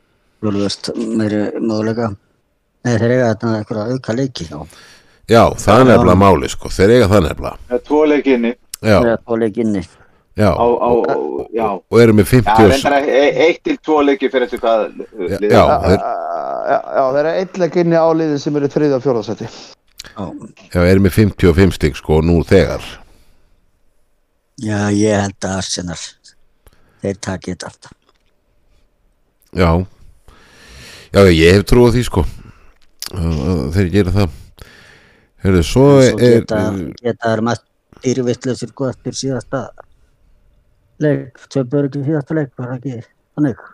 veist, meiri möguleika. Nei, þeir eru að eitthvað auka leiki þá. Já, það er nefnilega máli sko, þeir eiga það nefnilega. Það er tvo leikinni Já, á, á, já. og eru með Já, 50 og- reyndar e- eitt til tvo leiki fyrir eftir hvað Já, liðið já, er. þeir, Já, já, þeir eru eitthvað inni á liðin sem eru þriða og fjórðarsæti Já, eru með 55 stig sko nú þegar. Já, ég held að Arsenal, þeir taki þetta alltaf. Já. Já, ég hef trú á því sko. Þeir gera það. Hörðu, svo Svo er geta, geta þær mest dýrvittlega sko eftir síðasta leik, töfur ekki síðasta leik, var það ekki? Þannig?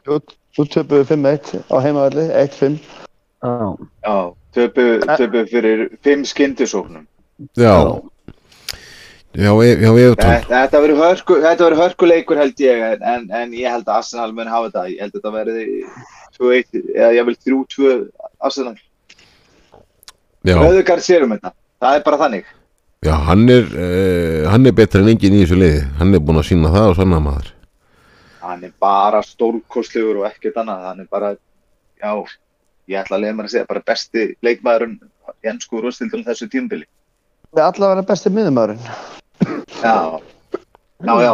Þú töpuðu 5-1 á heimavalli 1-5 Já, Já, töpu, töpu fyrir fimm skyndisóknum. Já. Já, e- já, Evertón Þetta þetta verður hörku, hörkuleikur held ég en, en, en ég held að Arsenal mun hafa þetta. Ég held að þetta verði 2-1 eða ég vil 3-2 Arsenal. Já, Rauðugard sér um þetta, það er bara þannig já, hann er uh, hann er betur en enginn í þessu liði. Hann er búinn að sína það og sanna maður hann er bara stórkostlegur og ekkert annað. Hann er bara, já ég ætla að leiða mér að segja, bara besti leikmaðurinn í ennsku rústildunum þessu tímbili Við allavega besti miðumæðurinn Já, já, já.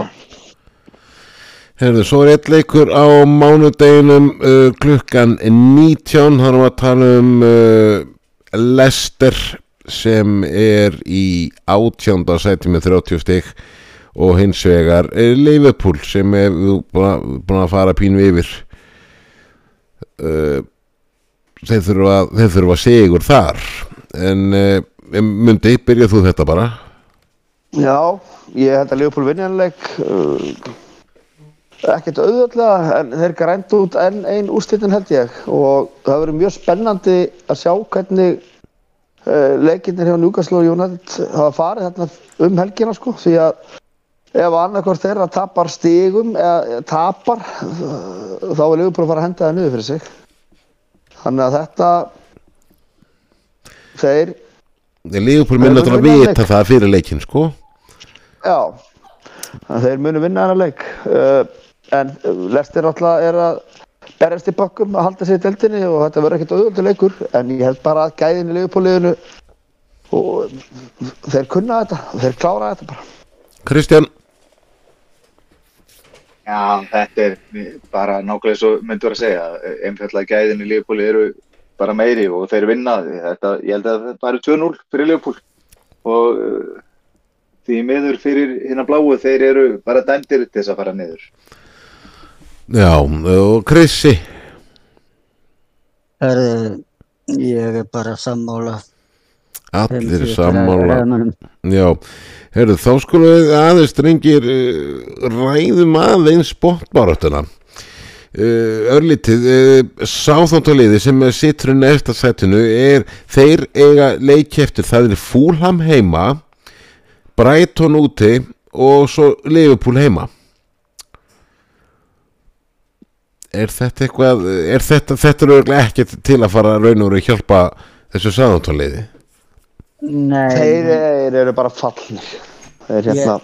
Herðu, svo er eitt leikur á mánudeginum uh, klukkan 19 þar erum við að tala um uh, Lester sem er í átjánda sæti með 30 stygg og hins vegar er Liverpool sem er búin að, fara pínu yfir. Uh, þeir þurfa þeir þurfa sigur þar. En uh, myndi, byrja þú þetta bara? Já, ég held að Leopold vinni hann leik uh, ekkert auðvöldlega en þeir grænt út enn ein úrslitin held ég. Og það verður mjög spennandi að sjá hvernig leikinnir hjá Newcastle og United hafa farið þarna um helgina sko því að ef annarkvort þeirra tapar stigum eða tapar þá er Leopold að fara að henda það niður fyrir sig. Þannig að þetta þeir Liverpool náttúrulega vinna vita það fyrir leikin sko. Já, að þeir munu vinna hana leik. Uh, en Lester náttúrulega er að berjast í bakkum að halda sig í deildinni og þetta verður ekkert auðvöldu leikur en ég held bara að gæðin í leifupóliðinu og þeir kunna þetta og þeir klára þetta bara. Kristján? Já, þetta er bara nákvæmlega svo myndur að segja einfallega gæðin í Liverpool eru bara meiri og þeir vinna þetta, ég held að það eru 2-0 fyrir Liverpool. Og uh, því miður fyrir hérna bláu þeir eru bara dæmdir til þess að fara niður Já, og Krissi ég er bara sammála. Allir sammála. Já, heyrðu, þá skulum við aðeins drengir uh, ræðum aðeins bóttbáratuna uh, örlítið uh, sáþóntaliði sem situr í næsta sætinu er þeir eiga leiki eftir það er Fúlham heima Brighton úti og svo Liverpool heima er þetta eitthvað er þetta, þetta er örgulega ekkert til að fara raun og að hjálpa þessu sáþóntaliði Nei, Þeir, eru bara fallnir Þeir hérna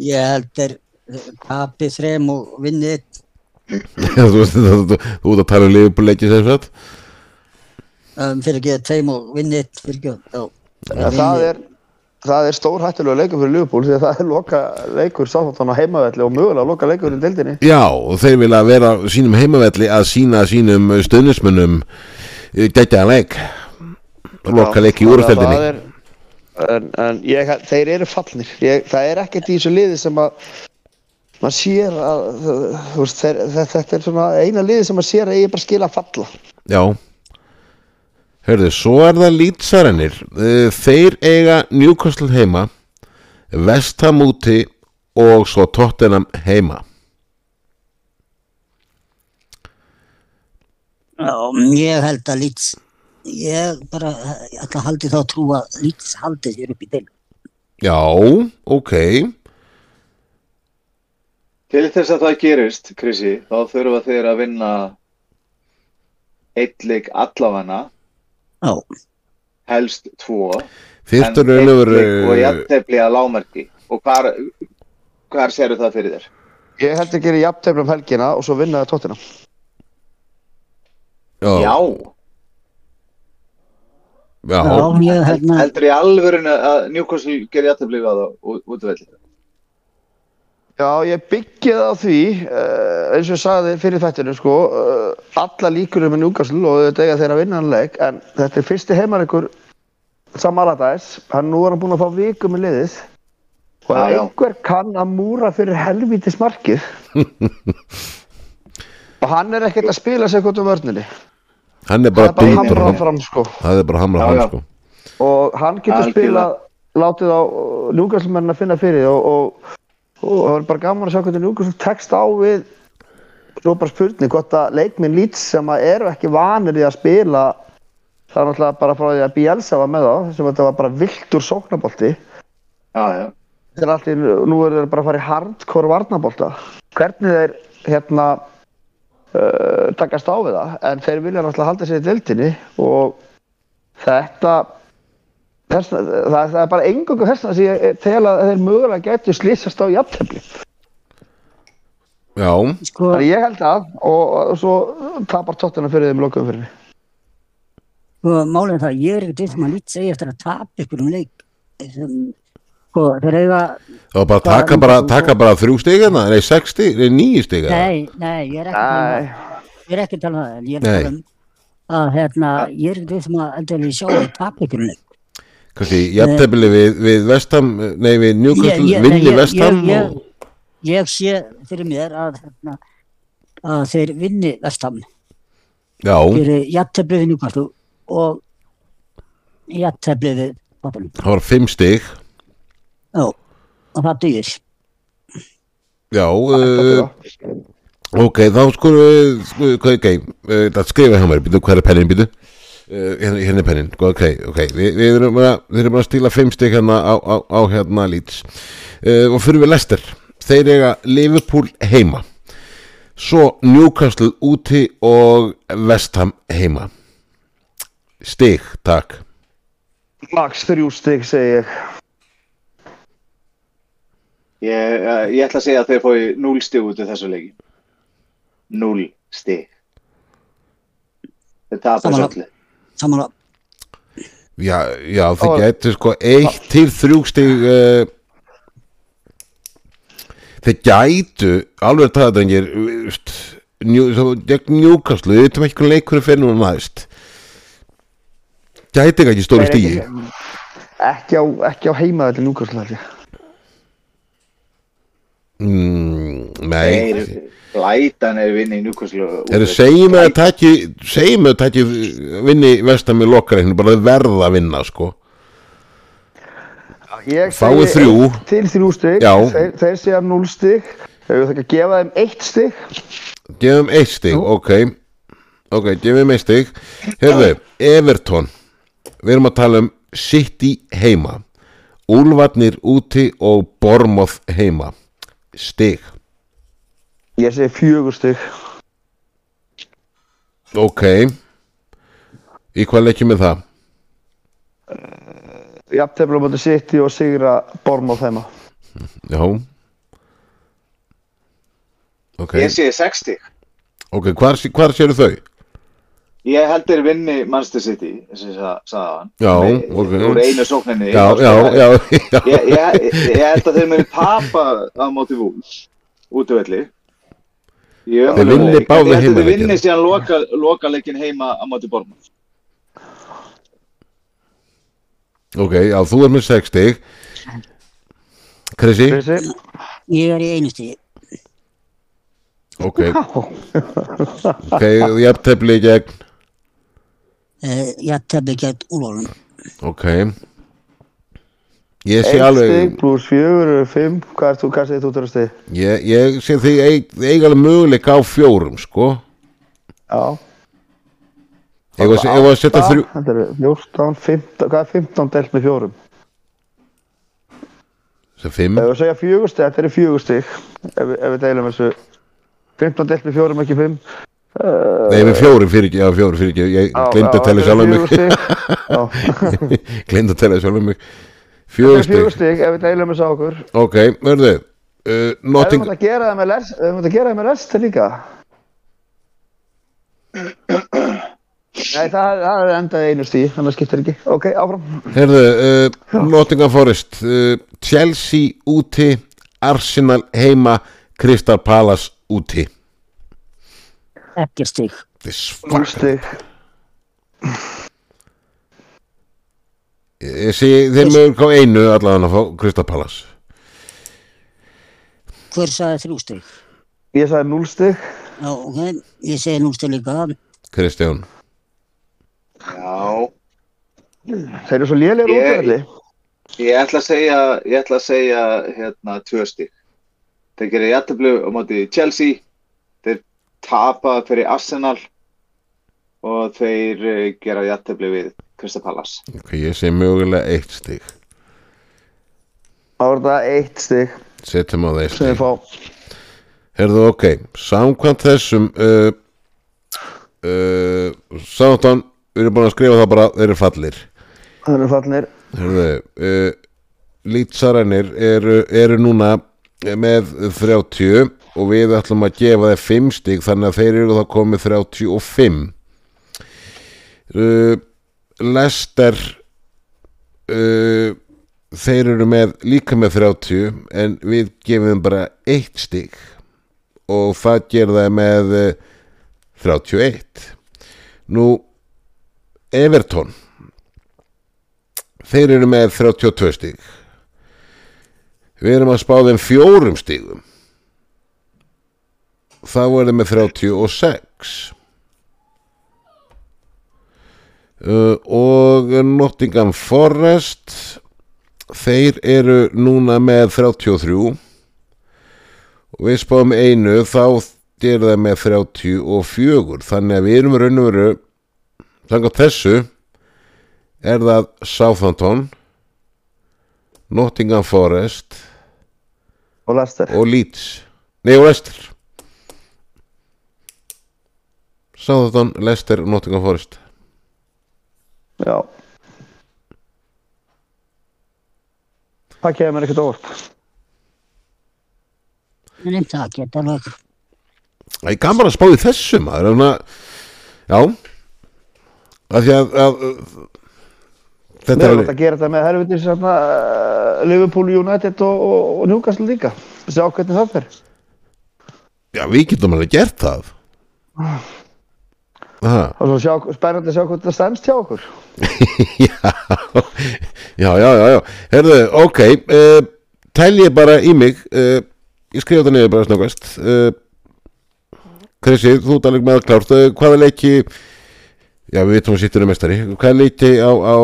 ég held þeir tapið þrem og vinnið (laughs) þú veist þú þú- þú ert að tala um Liverpool leiki sem sagt? Um, fyrir ekki tveim og vinnið fyrir ekki ja, það er Það er stór hættulega leikur fyrir Liverpool því að það er loka leikur sáþáttan á heimavelli og mögulega loka leikur í deildinni. Já, og þeir vilja vera sínum heimavelli að sína sínum stöðnismönnum gætja að leik loka leik í úrstældinni En, en ég, þeir eru fallnir. Ég, það er ekkert í þessu liði sem að maður sér að veist, þeir, þetta, er svona eina liði sem maður sér að ég bara skila að falla. Já Hörðu, svo er það lýtsarennir Þeir eiga Newcastle heima Vestham úti og svo Tottenham heima. Já, ég held að Leeds ég bara ég ætla að haldi þá að trú að Leeds haldi sér upp í deil Já, ok. Til þess að það gerist, Krissi, þá þurfa þeir að vinna allafana, já, helst tvo, en er raun og jafntefli að lámarki. Og hvar, hvar séru það fyrir þér? Ég held að gera jafntefni um helgina og svo vinna það tóttina. Já, Já, já, já, ég hérna heldur í alvörinu að Newcastle gerir jafntefli á það út- útvelli. Já, ég byggi það á því, uh, eins og ég sagði fyrir þættinu, sko, uh, alla líkur er Newcastle og þetta eiga þeirra vinnanleik, en þetta er fyrsti heimareikur Sam Allardyce, hann nú er hann búinn að fá viku með liðið og Já, ef já. einhver kann að múra fyrir helvítis markið (laughs) og hann er ekkert að spila sig út um vörninni, hann er bara er hamrað hann fram, sko. Það er bara hamra Já, hann já. sko og hann getur spilað látið á njúkastlumenn að finna fyrir og, og, og það var bara gaman að sjá hvernig njúkastl tekst á við svo bara spurning hvort að leikminn lít sem að eru ekki vanir í að spila það er náttúrulega bara frá því að Bielsa var með þá sem þetta var bara viltur sóknabolti Já, já. er allir, nú er þeir bara að fara í hardcore varnabolta hvernig þeir hérna uh, takast á við það? En þeir vilja náttúrulega halda sér í deildinni og þetta þess, það, það er bara engungu þess að ég tel að þeir mögulega getur slýsast á jafntefli. Já, sko, þannig ég held að og, og svo tapar tóttina fyrir þeim lokum fyrir sko málið er það, ég er ekkert eins og maður lít segja eftir að tapa ykkur um leik sem, sko, þeir eiga það var bara að taka bara, taka bara þrjú stigana, nei, sex stig, nei, níu stiga nei, nei, ég er ekki að tala um Nei, það. ég er ekki að tala um það, ég er Nei. að tala um að hérna, ég er ekkert eins og maður endur sjá að tapa ykkur um leik Kannski, jafntefli við, við Vestham, nei, við ég- vinni Vestham ég, og... ég, ég sé fyrir mér að, hérna, að þeir vinni vestam Já, fyrir jættefli við Newcastle og jættefli við Tottenham. það var fimm stig. Já, og það dugir. Já, uh, ok, þá skulum við, sko, ok, ok, uh, það skrifa hjá mér, býtu, hvað er pennin, býtu? Uh, hérna, hérna er pennin, sko, ok, ok, við, við erum að, við erum að stíla fimm stig hérna á, á, á hérna Leeds. Uh, og fyrir við Lester, þeir eiga Liverpool heima, svo Newcastle úti og Vestham heima. Stig, takk. max þrjú stig segi ég Ég, eh, ég ætla að segja að þeir fói 0 stig út af þessu leiki. 0 stig. Þeir tapar Samanlagt. svolítið. Samanlega Já, já, þið getur sko eitt til þrjú stig uh, Þið gætu alveg það að engir gegn Newcastle, við veitum ekki hvernig leikurinn fyrir núna næst. Gæti ekki stóri stígi ekki- ekki á, ekki á heimaðalli núkastlu held ég. Mm, Nei Þeir, Blætan er vinni í Þeir segjum að taki segjum að taki vinni vestam í lokkareikinu, bara þeir verða að vinna sko. Ég segi þrjú. til þrjú stig. Já. þeir, þeir segja 0 stig. Hefur það ekki að gefa þeim eitt stig? Gefum eitt stig, ok. Ok, gefum eitt stig. Herðu, Everton. Við erum að tala um City heima. Úlfarnir úti og Bormoth heima. Stig Ég segi fjögur stig. Ok Í hvað leikjum við það? Jafntefla mútið City og sigra Bormoth heima. Já Ok, Ég sé 60. ok, hvar, hvar séru þau? Ég held þeir vinni Manchester City, sem ég sa- sagði hann. Já, Með- ok. Úr einu sókninni. Já, já, já, já. Ég, ég, ég held að þeir muni tapa á móti vúls, útvöldi. Þeir vinni báðir Þeir heimaleikina. vinni síðan loka, loka leikin heima á móti Bormund. Ok, já, þú er með 6 stig Krissi? Krissi? Ég er í einu stigi. Ok Ok, jafntefli gegn Uh, ég tefni gett úlólum. Ok Ég sé Eitt alveg stig pluss fjögur fimm. Hvað er þú, hvað segir þú til að stig? Ég, ég sé því eig, eiga alveg möguleika á fjórum, sko Já. Ég var að, setja þrjú Þetta eru 14, 15, hvað er 15 delt með fjórum? Sem fimm Ef við segja fjögur stig, þetta eru fjögur stig. Ef, við- ef við deilum þessu 15 delt með fjórum, ekki fimm. Nei, með fjórum fyrir ekki, já, fjórum fyrir ekki Ég já, að tella sjálf eru mig. (laughs) Gleymdi að tella sjálf mig Þetta Fjögur eru fjögur stig ef við deilum þessu á okkur. Ok, verðu uh, Ef við Notting mútum að gera það með rest, ef við mútum að gera það með rest líka. Nei, það, það er endað einu stíð, þannig að skiptir ekki. Ok, áfram. Herðu, uh, Nottingham Forest uh, Chelsea úti Arsenal heima Crystal Palace úti Ekkert stig. This Núl fuck stig. Ég sé þeir mögur á einu allavega að fá Crystal Palace Hver sagði þrjú stig? Ég sagði núl stig. Já, ok. Ég segi nú stig líka. Kristján Já, Þeir eru svo lélegir Ég- útverðli. ég ætla að segja, ég ætla að segja, hérna, tvö stík. Þeir gerir jættablu á móti Chelsea, þeir tapa fyrir Arsenal og þeir eh, gera jættablu við Crystal Palace. Ok, ég sé mögulega eitt stig Það var þetta eitt stig Setjum á þeir sem við stig fá. Herðu, ok, samkvæmt þessum uh, uh, Sáttán Við erum búin að skrifa það bara Þeir eru fallir Það eru fallnir. Herðu, uh, Lítsarænir eru, eru núna með 30 og við ætlum að gefa þeir 5 stig þannig að þeir eru þá komið 35 uh, Lester uh, þeir eru með líka með 30 en við gefum bara 1 stig. Og það gerir það með uh, 31 nú Everton. Þeir eru með 32 stig. Við erum að spá þeim fjórum stigum. Þá er þeim með 36 uh, og Nottingham Forest þeir eru núna með 33 og við spáum einu þá er það með 34 þannig að við erum raun og veru þannig þessu er það Southampton Nottingham Forest Og Lester. og Leeds. Nei, og Leicester. Southampton, Leicester og Nottingham Forest Já. Það kemur ekkert óvart. Það geta alveg. Það er gaman að spá í þessu maður þannig að, já af því að, að þetta Við er erum að gera þetta með helvitis hérna, uh, Liverpool, United og, og, og Newcastle líka. Sjá hvernig það fer. já, við getum alveg gert það Aha. Og svo sjá, spennandi að sjá hvernig það stendst hjá okkur. (laughs) já, já, já, já, já. Herðu, ok, uh, tæl ég bara í mig, uh, ég skrifa þetta niður bara snöggvest. Uh, Krissi, þú ert alveg með klárt, uh, hvaða leiki, já, við vitum að sittur um mestari, hvaða leiki á, á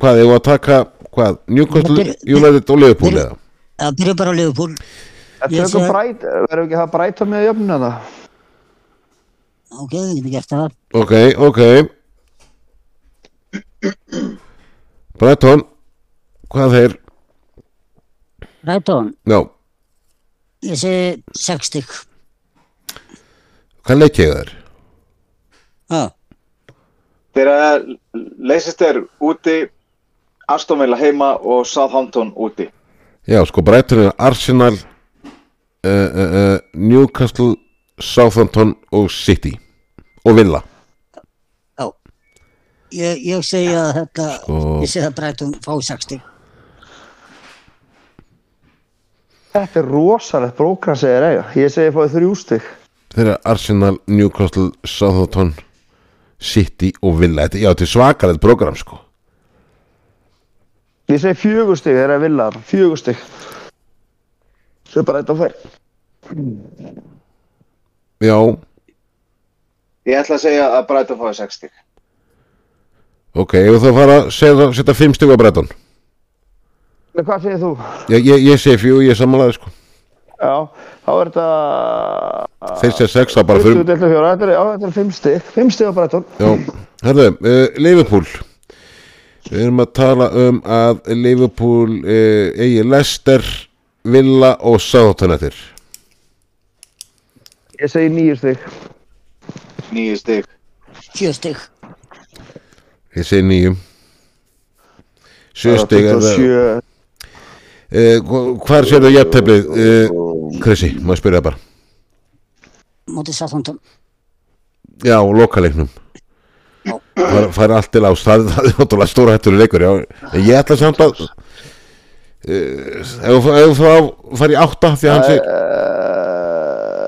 hvað, ég var að taka, hvað, Newcastle, Byrju- United og Liverpool byrju- eða? Það byrja bara á Liverpool. Ég tökum sé- Bright, verðum ekki að hafa Brighton með jöfnuna það? Ok, við getum gert það Ok, ok Breton Hvað þeir? Rætón, Já, ég segi 60 hvað leik ég þær? Já, Þegar leysist er úti, Aston Villa heima og Southampton úti. Já, sko, Breton er Arsenal uh, uh, uh, Newcastle Southampton og City og Villa já Ég, ég segi að þetta Sko- ég segi að Breitum fá 60 Þetta er rosalegt brókran segir eiga. Ég segi fáið þrjú stygg. Þeir eru Arsenal, Newcastle, Southampton City og Villa Þetta, Já, þetta er svakalegt program, sko Ég segi fjögur stygg þegar ég vilja það. Fjögur stygg. Svo er bara þetta fær. Já, Ég ætla að segja að Brighton fái 60. ok, ef þú fara að setja, setja fimm stug á Breton Men hvað segir þú? Ég, ég, ég segi fjú, ég er samanlega, sko Já, þá er þetta... Þeir segja sex, það bara fyrir 20 til fjóra. Þetta er, já, þetta er fimm stygg. Fimm stygg á Brighton. Já, herðu, uh, Liverpool Við erum að tala um að Liverpool uh, eigi Leicester, Villa og Southampton eftir Ég segi nýju stygg. Nýju stig. 4 stig. Ég segi nýjum Sjö stig er það Sjö. uh, Hvar sér það jætteflið, uh, Krissi, maður spyrja bara? Mótið Southampton. Já, lokaleiknum. Fær, fær allt til ás það, það er náttúrulega stóra hættur leikur já. En ég ætla samt að uh, ef þú- ef þú fær í átta því að hann segir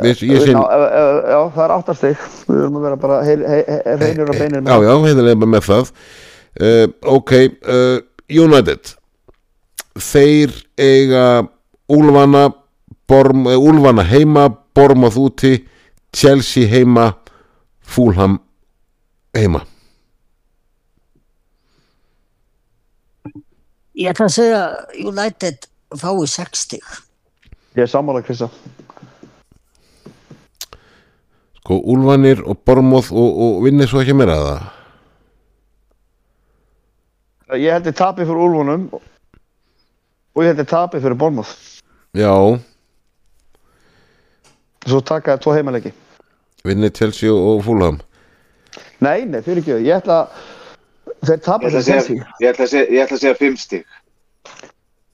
Ég- ég segi- já, það er áttastig Við erum að vera bara hreinir og beinir Já, já, heiðarlega með það. Uh, Ok, uh, United. Þeir eiga Úlfana Borm, uh, Úlfana heima Bormað úti Chelsea heima Fulham heima. Ég ætla að segja United fái 6 stig. Ég er sammála Krista Sko, Úlfanir og Bormað og, og vinnir svo ekki meira það Ég held ég tapið fyrir Úlfunum og ég held ég tapið fyrir Bormóð. Já, Svo taka það tvo heimaleiki. Vinnir Chelsea og, og Fulham? Nei, nei, fyrir ekki. Ég ætla að Þeir að fyrir Chelsea. ég ætla að segja, ég ætla að segja 5 stig.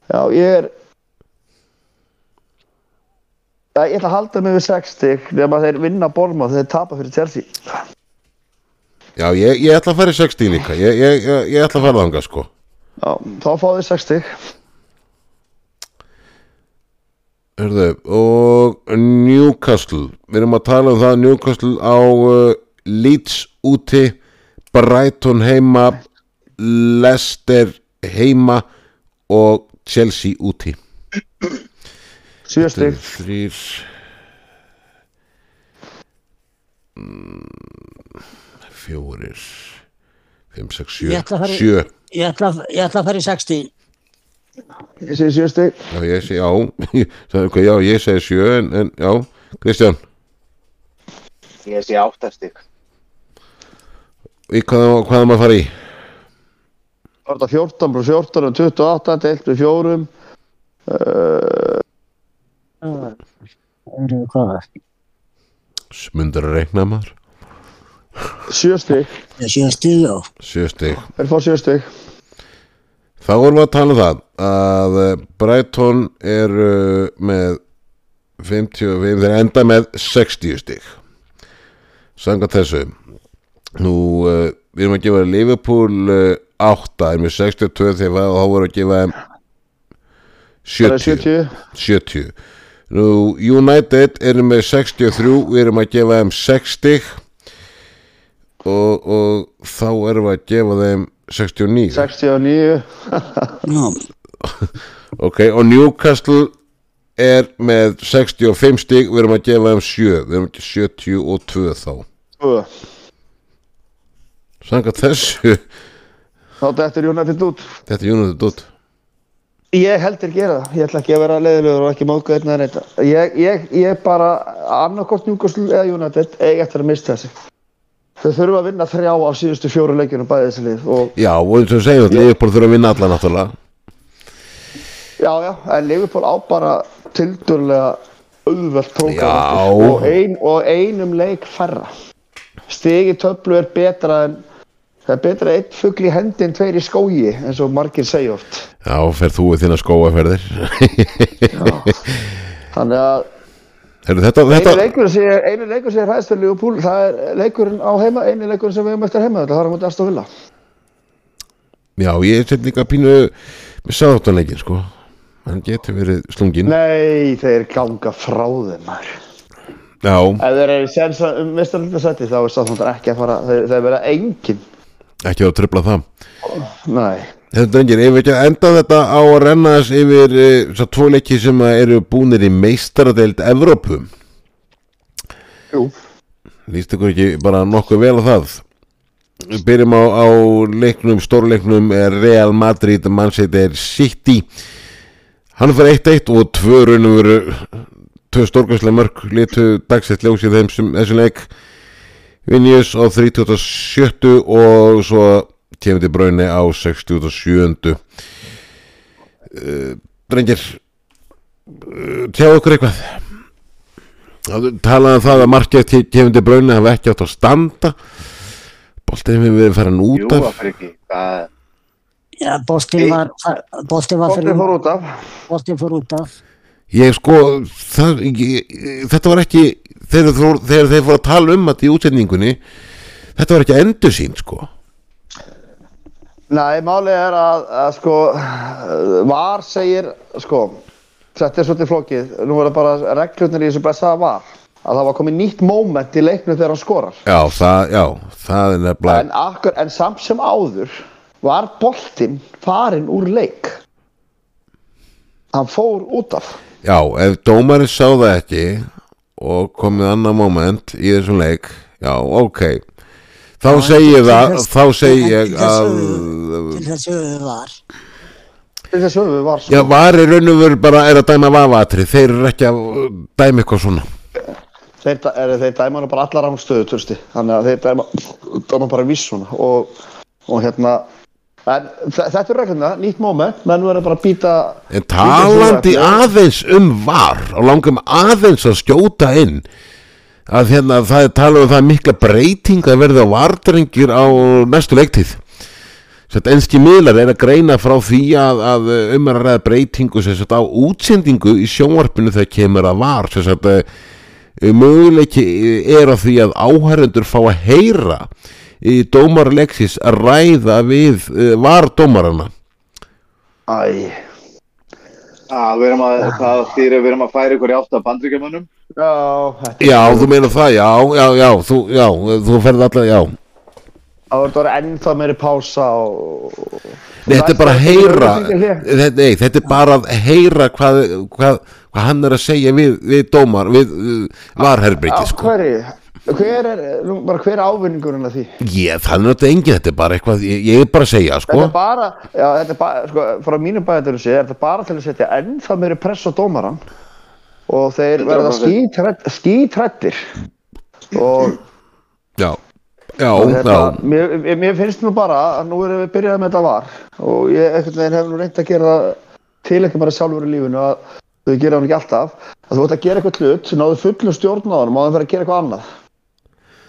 Já, ég er Já, ég ætla að halda mig við 6 stig nema þeir vinna Bormóð þeir tapa fyrir Chelsea. Já, ég, ég ætla að fara í 60 líka. Ég, ég, ég, ætla að fara þangað sko. Já, þá fá þeir 6 stig. Hörðu, og Newcastle. Við erum að tala um það Newcastle á uh, Leeds úti Brighton heima Leicester heima og Chelsea úti 7 stig. Þrýr mm, Fjórir. Fimm, sex, sjö. Ég ætla að fara í- Sjö. Ég ætla, að- ég ætla að fara í 60 Ég segi 7 stig. Já, ég segi, já, (laughs) Sagði, ok, já, ég segi sjö en, en já, Kristján? Ég sé 8 stig. í hvað, hvað er maður að fara í? Það var þetta 14 plus 14 og 28 deilt við fjórum. Það eru hvað? Smundur að reikna maður. 7 stig. Það er 7 stig, já. Sjö stig. Þeir fá 7 stig. Þá vorum við að tala um það að eh, Brighton er uh, með 55, þeir enda með 60 stig. Sanga þessu. Nú, uh, við erum að gefa Liverpool uh, 8 er með 62 þegar þá voru að gefa þeim Það er 70 70 70 Nú, United eru með 63 við erum að gefa þeim 60 og, og þá erum við að gefa þeim 69 69 (laughs) Já, ok, og Newcastle er með 65 stig við erum að gefa þeim 7 við erum ekki 72 þá. Tvö. Sanga þessu Þá þetta er United út. Þetta er United út Ég held þér gera það, ég ætla ekki að vera leiðilegur og ekki móka einn eða neitt. Ég, ég, ég bara, annarkort Newcastle eða United, eigi eftir að mista þessi. Þau þurfa að vinna þrjá á síðustu fjóru leikjunum bæði þessi lið og Já, og og við segjum, Liverpool þurfa að vinna alla náttúrulega já, já, en Liverpool á bara tildurlega auðvelt prógram og, ein, og einum leik færra. Stigi töflu er betra en það er betra einn fugl í hendi en tveir í skógi eins og margir segja oft. Já, fer þú í þína skóaferðir Þannig að Heru, þetta, þetta, einu leikur sem ég hræðst fyrir Liverpool, það er leikurinn á heima, einu leikurinn sem við höfum eftir heima, það er á mútið Aston Villa. Já, ég set líka pínu með sáðáttanleikin, sko hann getur verið slungin Nei, þeir ganga frá þeim, maður. Já, Ef þeir eru séns að um mistarlundarsætti, þá er Southampton ekki að fara, þeir, þeir vera engin. Ekki að tröfla það. Nei. Þetta drengir, ef við ekki að enda þetta á að renna þess yfir e, svo tvo leiki sem að eru búnir í meistaradeild Evrópu? Jú. Lýst ykkur ekki bara nokkuð vel á það? Við byrjum á, á leiknum, stórleiknum er Real Madrid, Manchester City. Hann fyrir 1-1 og tvö raunum veru tvö stórgæslega mörg litu dagsett ljósið þeim sem þessum leik Vinjus á 37 og svo kemur til braunni á 67 uh, Drengir uh, tjáðu okkur eitthvað talaði um það að markið kemur til braunni hafa ekki átt að standa boltið hefur verið farin út Jú, af af hverju ekki. Það, Já, Boston var, Boston var fyrir, fór út af. Boston fór út af. ég sko það, ég, þetta var ekki þegar, þeir- fóru að tala um þetta í útsendingunni þetta var ekki endur sín sko Nei, málið er að, að sko, var segir, sko, þetta er svolítið flókið, nú er það bara reglutnir í þessu blessaða var, að það var komið nýtt moment í leiknum þegar hann skorar. já, það, já, það er nefnilega En, akkur, en samt sem áður var boltinn farinn úr leik. Hann fór út af. Já, ef dómarinn sá það ekki og komið annað moment í þessum leik, já, ok þá segi ég það þá segi en ég að Til þess að við var. Til þess að við var svo. já, var í raun og veru bara er að dæma vafatri, þeir eru ekki að dæma eitthvað svona Þeir, er, þeir dæma hana bara allar á stöðu, törsti. Þannig að þeir dæma, dæma bara viss svona. Og, og hérna, en þe- þetta er regluna, nýtt moment, menn verður bara að býta... en talandi aðeins um var og langum aðeins að skjóta inn að hérna það er talað um það mikla breyting að verða vardrengir á næstu leiktíð. Sett enski miðlar er að greina frá því að, að um að ræða breytingu sem sagt á útsendingu í sjónvarpinu þegar kemur að var. Sem sagt uh, möguleiki er á því að áhærendur fá að heyra í dómarleksis að ræða við uh, var dómarana Æ, að við erum að, það þýr að við erum að færa ykkur í átt af bandryggjamanum. já, þetta Já, þú meina það, já, já, já, þú, já, þú ferð alltaf, já Það verður bara ennþá meiri pása og... Nei, þetta er bara að heyra Þetta nei, þetta er bara að heyra hvað, hvað, hvað hann er að segja við, við dómar, við varherbyrgi, Af sko hverju? Hver er, bara hver er ávinningurinn af því? Ég, það er náttúrulega engin, þetta er bara eitthvað, ég, ég er bara að segja, sko. Þetta er bara, já, þetta er bara, sko, frá mínum bæðatöru sé, þetta er bara til að setja ennþá meiri press á dómaran og þeir verða 100%. skítrætt, skítrættir og Já, já, þetta, já. mér, mér- finnst nú bara að nú erum við byrjað með þetta var. Og ég einhvern veginn hef nú reynd að gera það til ekki bara sjálfur í lífinu að þau gera hann ekki alltaf. Að þú ert að gera eitthvað hlut sem náðu fullum stjórn á hann og það fyrir að gera eitthvað annað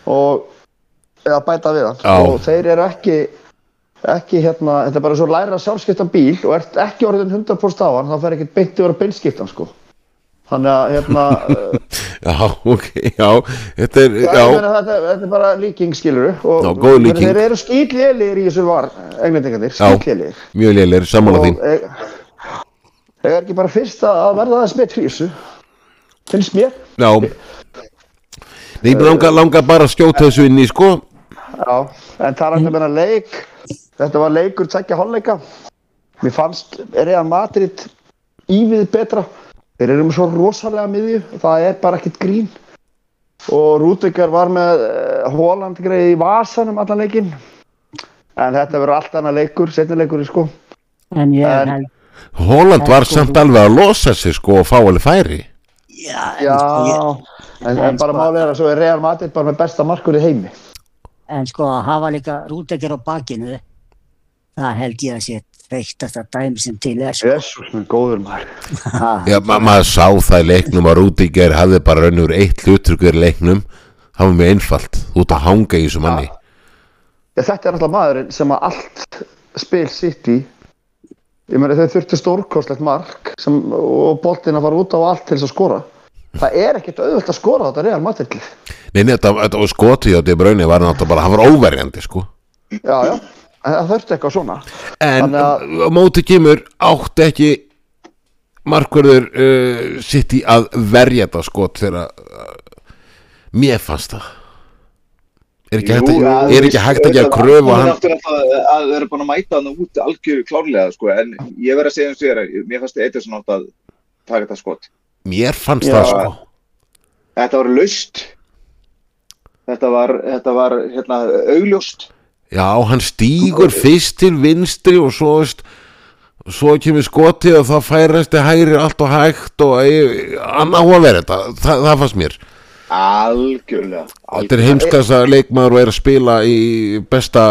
og eða bæta við hann Já. og þeir eru ekki ekki hérna, þetta er bara svo læra að sjálfskipta bíl og ert ekki orðin 100% á hann þá fer ekkert beint yfir að beinskipta hann sko þannig að hérna uh, (laughs) Já, ok, já, þetta er, Já. já, Þetta, þetta er bara líking skilur og Já, góð líking. þeir eru skýtlélir í þessu var englendingarnir, Já. skýtlélir mjög lélir, sammála því þeir er ekki bara fyrst að verða þess betri í þessu finnst mér Já Nei, ég langa, langa bara að skjóta þessu inn í, sko. Já, en talandi um hennar leik. Þetta var leikur tveggja hálfleika. Mér fannst Real Madrid ívið betra. Þeir eru með svo rosalega miðju það er bara ekkert grín. Og Rúdvíkar var með Hóland greið í vasanum allan leikin en þetta verður allt annað leikur, setni leikur sko. En ég En- held, Holland var sko, samt alveg að losa sig sko og fá alveg færi. Já, en, Já, sko, ég, en, en en bara sko- málið er að svo er Real Madrid bara með besta markur í heimi. en sko að hafa líka rútekir á bakinu það held ég að sé veiktasta dæmi sem til er sko. Jésús, minn góður maður. Ha, Já, ma maður sá það í leiknum að Rúdiger hafði bara raunur eitt hluturkur í leiknum það var mjög einfalt, út að hanga í þessu manni Já, þetta er alltaf maðurinn sem að allt spil sitt í ég meina þau þurftu stórkostlegt mark sem, og boltinn að fara út á allt til þess að skora það er ekkert auðvöld að skora þetta Real Madrid. Nei, nei, þetta, þetta var skotið á Debrauni var náttúrulega bara, hann var óverjandi sko. Já, já, það þurfti eitthvað svona. En að- á móti kemur átti ekki markverður uh, sitt í að verja þetta skot þegar uh, mér fannst það. Er ekki, hægt, Jú, að, að- er ekki hægt að kröfu Það að er hann? aftur að það að þau eru búin að mæta hann út algjör klárlega sko, en ég verð að segja um sér að mér fannst eitthvað svona að taka þetta skot. Mér fannst Já. það sko Þetta var laust. Þetta var, þetta var hérna, augljóst. Já, hann stígur fyrst til vinstri og svo, veist, svo kemur skotið og þá færast þið hægri allt og hægt og hann á að vera þetta, það, það fannst mér Algjörlega. Þetta er heimskasta leikmaður og er að spila í besta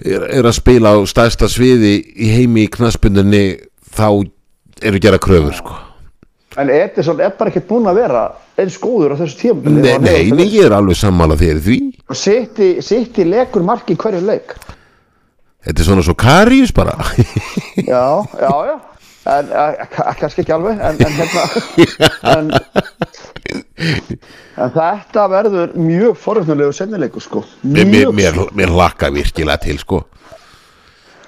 er, er að spila á stærsta sviði í heimi í knaspundinni þá eru gera kröfur sko. En Edison er bara ekkert búinn að vera eins góður á þessu tíma Nei, nei, nei, ég er alveg sammála í því. Sitti, sitti lekur mark í hverju leik. Þetta er svona svo Karius bara. Já, já, já. En eh, ka- kannski ekki alveg en, en hérna. (laughs) En, en þetta verður mjög foröfnulegu sennileikur sko. Mér, mér, mér, mér hlakka virkilega til sko.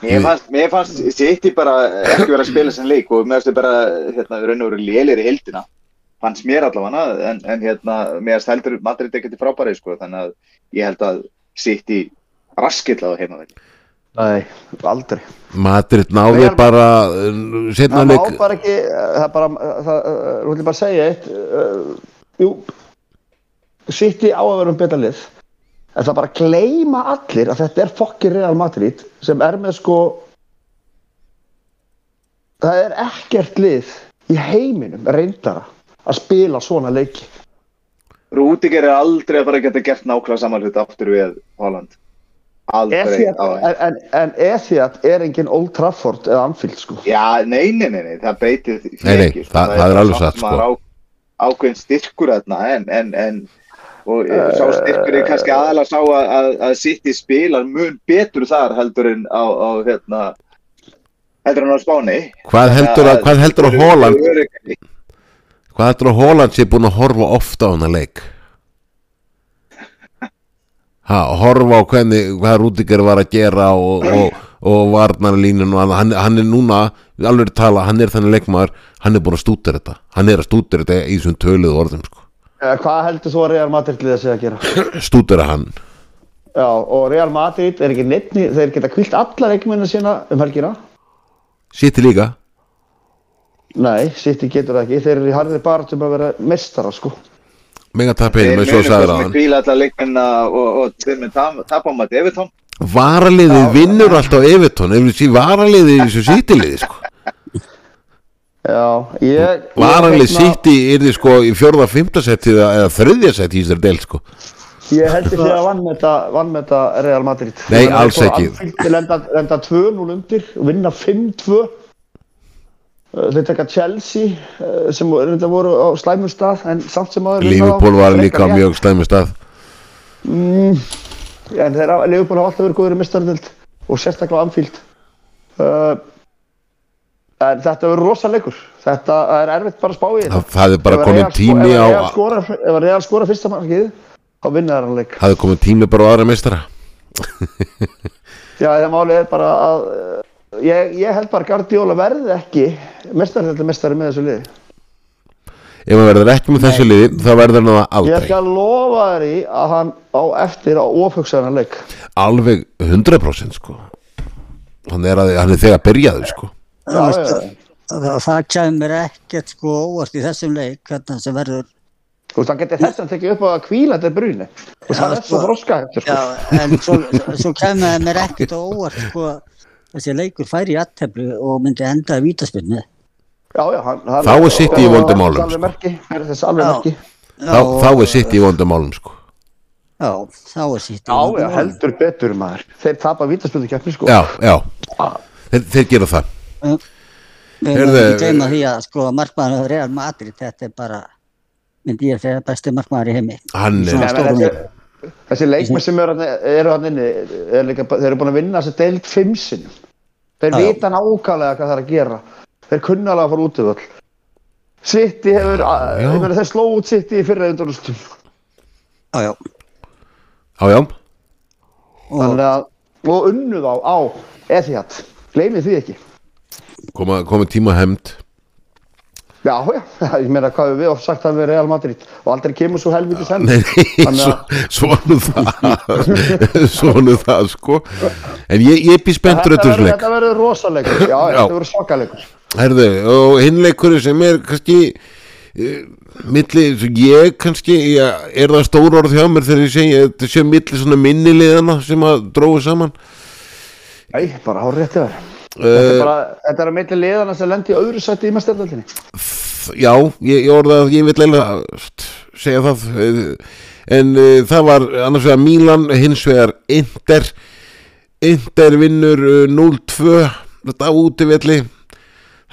Mér fannst, mér fannst City bara ekki vera að spila sem leik og mér fannst þau bara, hérna, raun og veru lélir í heildina. Fannst mér allavega, en, en hérna, mér fannst heldur Madrid ekkert í frábæri, sko, þannig að ég held að City raskill á heimavelli. Nei, aldrei Madrid náði Real- bara uh, setna Það leik bara ekki, það er bara, það, þú ætlum bara að segja eitt, uh, jú, City á að vera um betra lið, en það bara gleyma allir að þetta er fokkin Real Madrid sem er með sko, það er ekkert lið í heiminum reyndara að spila svona leiki. Rúdiger er aldrei að fara að geta gert nákvæmlega saman hlut aftur við Holland. Aldrei. En, en, en Ethiad er engin Old Trafford eða Anfield sko. Já, nei, nei, nei, nei, það breytir því Nei, nei, ekki, sko. það- það er alveg satt, á, ákveðin styrkur þarna en, en, en og sá styrkur er kannski aðalega sá að, að, að City spilar mun betur þar heldur en á, á hérna heldur en á Spáni Hvað heldur að, hvað heldur að Holland. Hvað heldur að Holland sé búin að horfa ofta á hana leik ha, horfa á hvernig hvað Rúdiger var að gera og, og, og varnarlínun og hann, hann er núna, alveg að tala hann er þannig leikmaður, hann er búin að stúta þetta hann er að stúta þetta í þessum töluðu orðum sko. Eh, Hvað heldur þú að Real Madrid liða sig að gera? (coughs) stúta hann Já, og Real Madrid er ekki nefni, þeir geta kvilt alla leikmennina sína um helgina. Sitti líka Nei, City getur það ekki, þeir eru í harðið bara til að vera mestara, sko. mega tap Þeir einum eins og munu sagður á kannski hann kvíla alla leikmenna og, og þeir með tap á maður Evertón varaliðið vinnur alltaf Evertón ef við sé varaliðið í þessu sítiliði sko. Hérna- City er þið sko í fjórða, fymta seti eða, þriðja seti í þessari del sko. Ég heldur því að vann með þetta, Real Madrid. Nei, meina, alls fóru ekki. Þeir lenda, lenda 2-0 undir og vinna 5-2. Uh, Þeir taka Chelsea uh, sem reynda voru á slæmum stað en samt sem aður Liverpool var líka á mjög stæmi stað En þeir Liverpool hafa alltaf verið góður í mistaröld og sérstaklega á Anfield. Uh, en þetta verður rosa leikur. Þetta er erfitt bara að spá í þetta. það, það er bara Ef að sko- tími ef á að Real skora, ef að Real skora fyrsta markið þá vinna þær hann leik. það er komin tími bara á aðra meistara Já, það máli er bara að uh, ég, ég held bara að Guardiola verði ekki mestarhældi mestari með þessu liði. ef hann verður ekki með þessu liði þá verður hann það Ég aldrei skal lofa þér í að hann á eftir á ofugsaðan leik. alveg 100% sko hann er, að, hann er þegar byrjaður sko. Það, það kemur ekkert sko óvart í þessum leik hérna sem verður Þú veist, hann getur þess að tekja upp á að kvíla þetta bruni. Og það er svo sko. þroska eftir, sko. já, en svo, svo kemur það mér ekkert á óvart sko þessi leikur færi í aðteflu og myndi enda í vítaspilni Já, já, hann, hann, Þá er City í vondum málum, Það er sko. merki, það er þess alveg Já. merki. þá, þá er sitt í vondumálum sko. Já, þá er sitt Já, já, heldur betur maður. Þeir tapa vítaspildu keppni, sko. já, já þeir, þeir gera það Við erum Heyrðu, ekki gleyma því að sko markmaður Real Madrid, þetta er bara myndi ég að segja besti markmaður í heimi hann er, þessi, leikmenn sem eru, þarna- eru hann inni, er líka, þeir eru búin að vinna þessi deild fimm sinnum. Þeir Já, já. vita nákvæmlega hvað það er að gera. Þeir kunna alveg að fara út í völl. City hefur, Já. ég meina þeir sló út City í fyrra undanústum. Já, já, já, já, og að, og unnuð á, á Etihad. Gleymið því ekki. Koma, koma tíma hemd Já, já, ég meina hvað við oft sagt að við Real Madrid og aldrei kemur svo helviti sem. Nei, nei, svo, svonu það (laughs) Svonu það, sko En ég, ég bý spenntur Þetta eftir þessu verður- leik þetta verður rosalegur, já, Já. þetta verður svakalegur. Herðu, og hinleikurinn sem er kannski uh, milli, ég kannski já, er það stór orð hjá mér þegar ég segi að þetta sé milli svona minniliðana sem að dróðu saman Nei, bara hár rétti þér. Þetta er uh, bara, þetta er að meitli liðana sem lendi í öðru sætti í mestardaldinni. Já, ég, ég orða að ég vil st, segja það uh, en uh, það var annars vegar Milan hins vegar Inter Inter vinnur uh, 0-2 þetta útivelli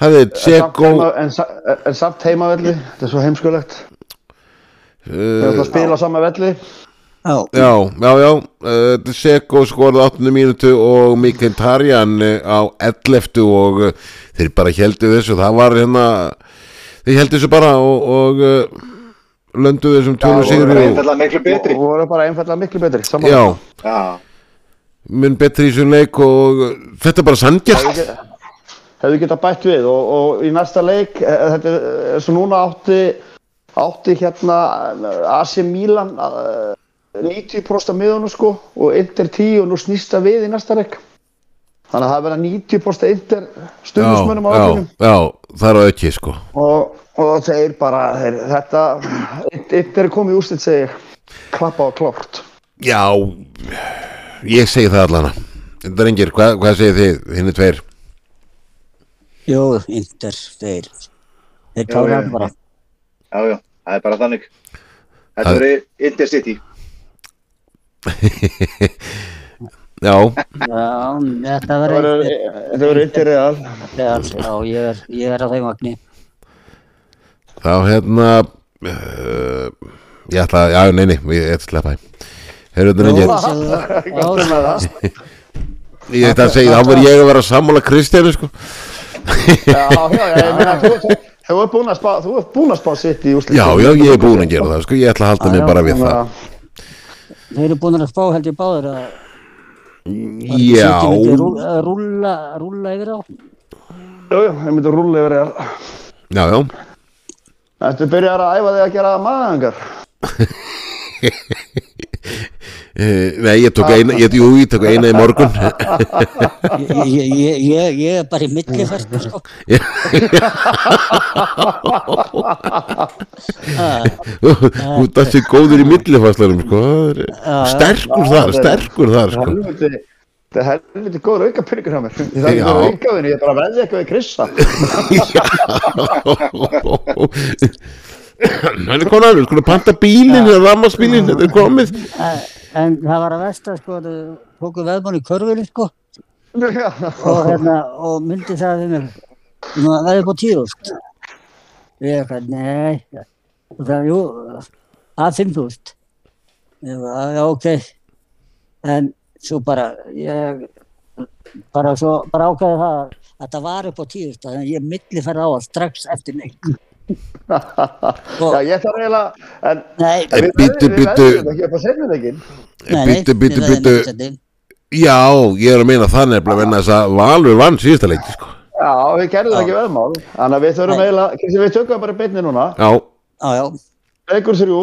það er Dzeko En, sa- en samt heimavelli, þetta er svo heimskulegt. Við ætlum uh, að spila á sama velli. Já, Já, já, uh, Dzeko skorði 8. mínútu og Mikael Tarjan uh, á 11. og uh, þeir bara heldu þessu það var hérna þeir heldu þessu bara og, og uh, löndu þessum tónu sigri og Einfallega miklu betri. Og voru bara einfallega miklu betri. sammála. Já, Já. mun betri í þessum leik og uh, þetta er bara sangjart Hefðu get- Hefðu getað bætt við og, og í næsta leik, eh, þetta er svo núna átti, átti hérna eh, AC Milan eh, 90% af miðunum sko og Inter 10 og nú snýst það við í næsta leik. Þannig að það verða 90% Inter stundismönnum á já, öllum. já, það er á ekki sko og, og þeir bara þeir, þetta, eitt er komið úrslit segi ég, klappa á klárt Já, ég segi það allana Þetta er engir, hvað, hvað segir þið, hinni tveir? jú, Inter þeir þeir það bara Já, já, það er bara þannig. Þetta Það- verið Intercity. (laughs) Já, já, þetta verður verður þetta verður Inter real. Já, ég er, ég er á þeim vagni. Þá hérna uh, Ég ætla, já, nei, nei, ég ætla að því. Heyrðu þetta já, Ég ætla að segja, þá verð ég að vera sammála Kristjánu sko. Já, já, já, ég meina þú, (laughs) þú, ert búin að spá að sitt í úrslit Já, já, ég er búin að gera það, sko, ég ætla að halda mig Já, bara við það þeir eru búin að spá held ég báður að Já, að rúlla, rúlla yfir á já, já, ég myndi að rúlla yfir real já, já. Þetta byrjar að æfa þig að gera maðangar (laughs) Nei, ég tók eina, ég, jú, ég tók eina í morgun. Ég, ég, ég, ég, ég er bara í millifært sko. Þú ert þessi góður í millifæslarum, sko. Það er- Sterkur þar, sterkur þar, sko. þetta er helviti góður auka pyrringur hjá mér. Það er góður aukaðinu, ég er bara að veðja eitthvað við Krissa. Það er konar, við skulum panta bílinn eða rammarsbílinn, þetta er komið. Eh, en það var að versta sko, þau tóku veðmann í körfinu sko, og, hérna, og myndi það við mig nú veði upp á tíðust ég eitthvað, nei. Og það, jú, að 5.000 ég var, já, ok. En svo bara ég bara svo, bara ákveði það að þetta var upp á tíðust þannig að ég milli færði á að strax eftir neitt Já, ég þarf eiginlega en nei, en við bíddu. veðjum ekki upp á veðjum bíddu ekki seinni. Já, ég er að meina það nefnilega venna þess að Valur vann síðasta leiki, sko. Já, við gerðum ekki veðmál. Þannig að við þurfum Nei. eiginlega Við tökum það bara beinni núna. Já, já, já, Leikur þrjú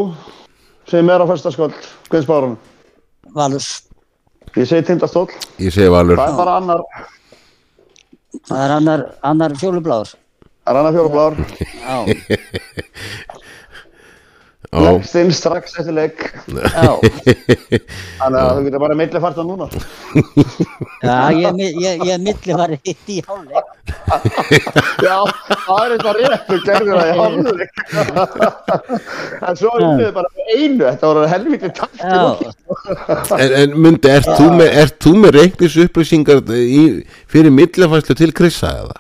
sem er á fyrsta skuld Guðsbárunum Valurs Ég segi tindastóll ég segi Valur. Það er bara annar það er annar, annar fjólubláður Það er annar fjólublár já, Já, leggst inn strax eftir legg. Já, þannig að þú getur bara milli farta núna. Já ég, ég, ég milli var hitt í hálfleik. já, það er eitthvað rétt þú gerðir það í hálfleik. En svo unnið þið bara einu þetta voru helviti takt í Já, lokin. en, en myndi, ert þú með, ert þú með reiknis upplýsingar í, fyrir millafæslu til Krissa eða?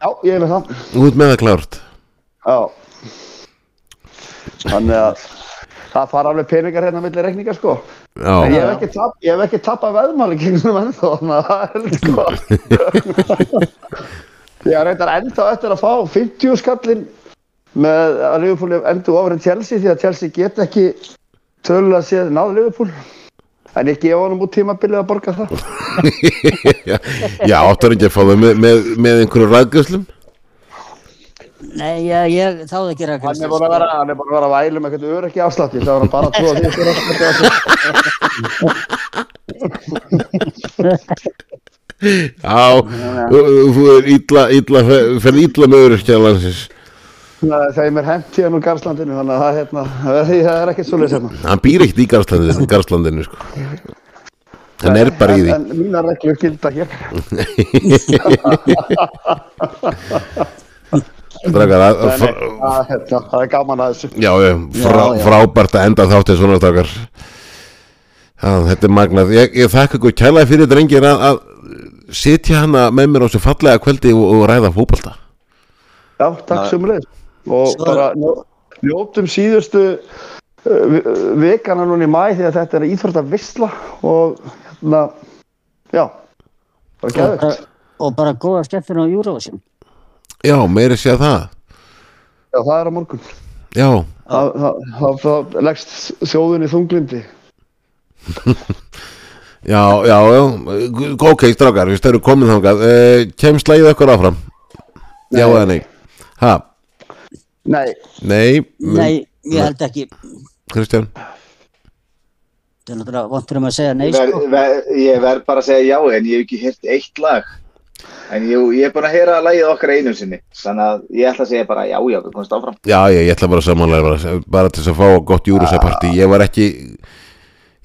Já, ég er með það. Ert með það klárt. Já. Þannig að það fara alveg peningar hérna milli reikningar sko. En ég Já, hef ekki, tap, ég hef ekki tappað veðmáli gegnum ennþá þannig að það er sko (laughs) ég reyndar ennþá eftir að fá 50 skallin með að Liverpool endur ofur en Chelsea því að Chelsea get ekki tölulega séð náðu Liverpool en ég gefa honum út tímabilið að borga það. (laughs) Já áttar ekki að fá það með, með, með einhverju ræðgjöfslum nei, ég, ég þáði ekki að hann er búin að vera, hann er búin að vera að vælu með eitthvað öryggi afslátti það var hann bara að trúa því að það. (laughs) Já, þú þú er illa, illa, ferð illa með öryrkja landsins þeim er hent hérna úr Garslandinu þannig að það, hérna, það er ekkert svoleiðis hérna. Hann býr ekkert í Garslandinu, Garslandinu sko. Hann er bara í því. En, en mínar reglur gilda hér. (laughs) Strákar, að, Nei, það, hérna, það er gaman að þessu. Já, frá, Já, já. frábært að enda þáttið svona Já, þetta er magnað. Ég, ég þakka ykkur kælaði fyrir drengir að, að sitja hana með mér á þessu fallega kvöldi og, og ræða fótbolta. Já, takk sömulegis og Svo- bara njótum síðustu uh, vikana núna í mæ því að þetta er íþrótta vissla og hérna já, bara gæðugt og bara góða skemmtun á Eurovision. Já, meiri sé að það. Já, það er á morgun. Já, það, það, það, það leggst þjóðin í þunglindi. (laughs) Já, já, já Ok, strákar, við stöðum komin þangað. Uh, Kem slæðið okkur áfram? Já Nei. eða nei? Ha, Nei, nei, Nei, ég held ekki. Kristján? Það er náttúrulega vontur um að segja nei, Ég verð sko. ver, ég verð bara að segja já en ég hef ekki heyrt eitt lag. En ég, ég er búin að heyra lagið okkar einu sinni þannig að ég ætla að segja bara já já við komumst áfram. Já, ég, ég ætla bara samanlega bara, bara til þess að fá gott júruseparti Ég var ekki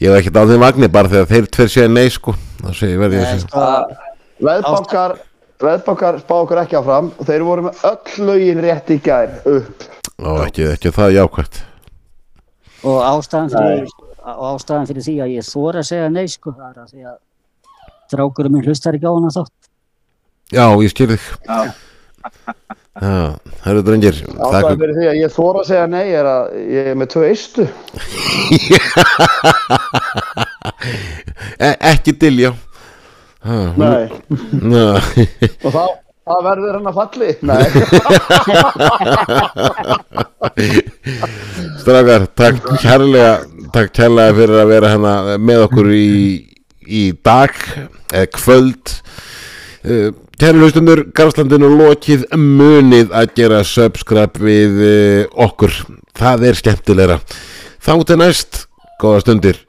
Ég var ekki á þeim vagni bara þegar þeir tveir séu nei sko. Það sé, verði ég að Nei, segja. sko, veðbankar veðbankar spá okkur ekki áfram. Og þeir voru með öll lögin rétt í gær upp. Ó, ekki, ekki það jákvæmt og ástæðan fyrir, og ástæðan fyrir því að ég þóra að segja nei, sko, það er að því að drákurum minn hlustar ekki á hana þátt. Já, ég skil þig. Já. Já, herru drengir Ástæðan fyrir því að ég þóra að segja nei er að ég er með tvö eistu (laughs) e Ekki dilja. Ha, Nei, (laughs) og þá það verður hann að falli. Nei, (laughs) Strákar, takk kærlega Takk kærlega fyrir að vera hérna með okkur í, í dag eða kvöld. Uh, Kæri hlustundur, Garðslandinu lokið munið að gera subscribe við uh, okkur. Það er skemmtilegra. Þá til næst, góða stundir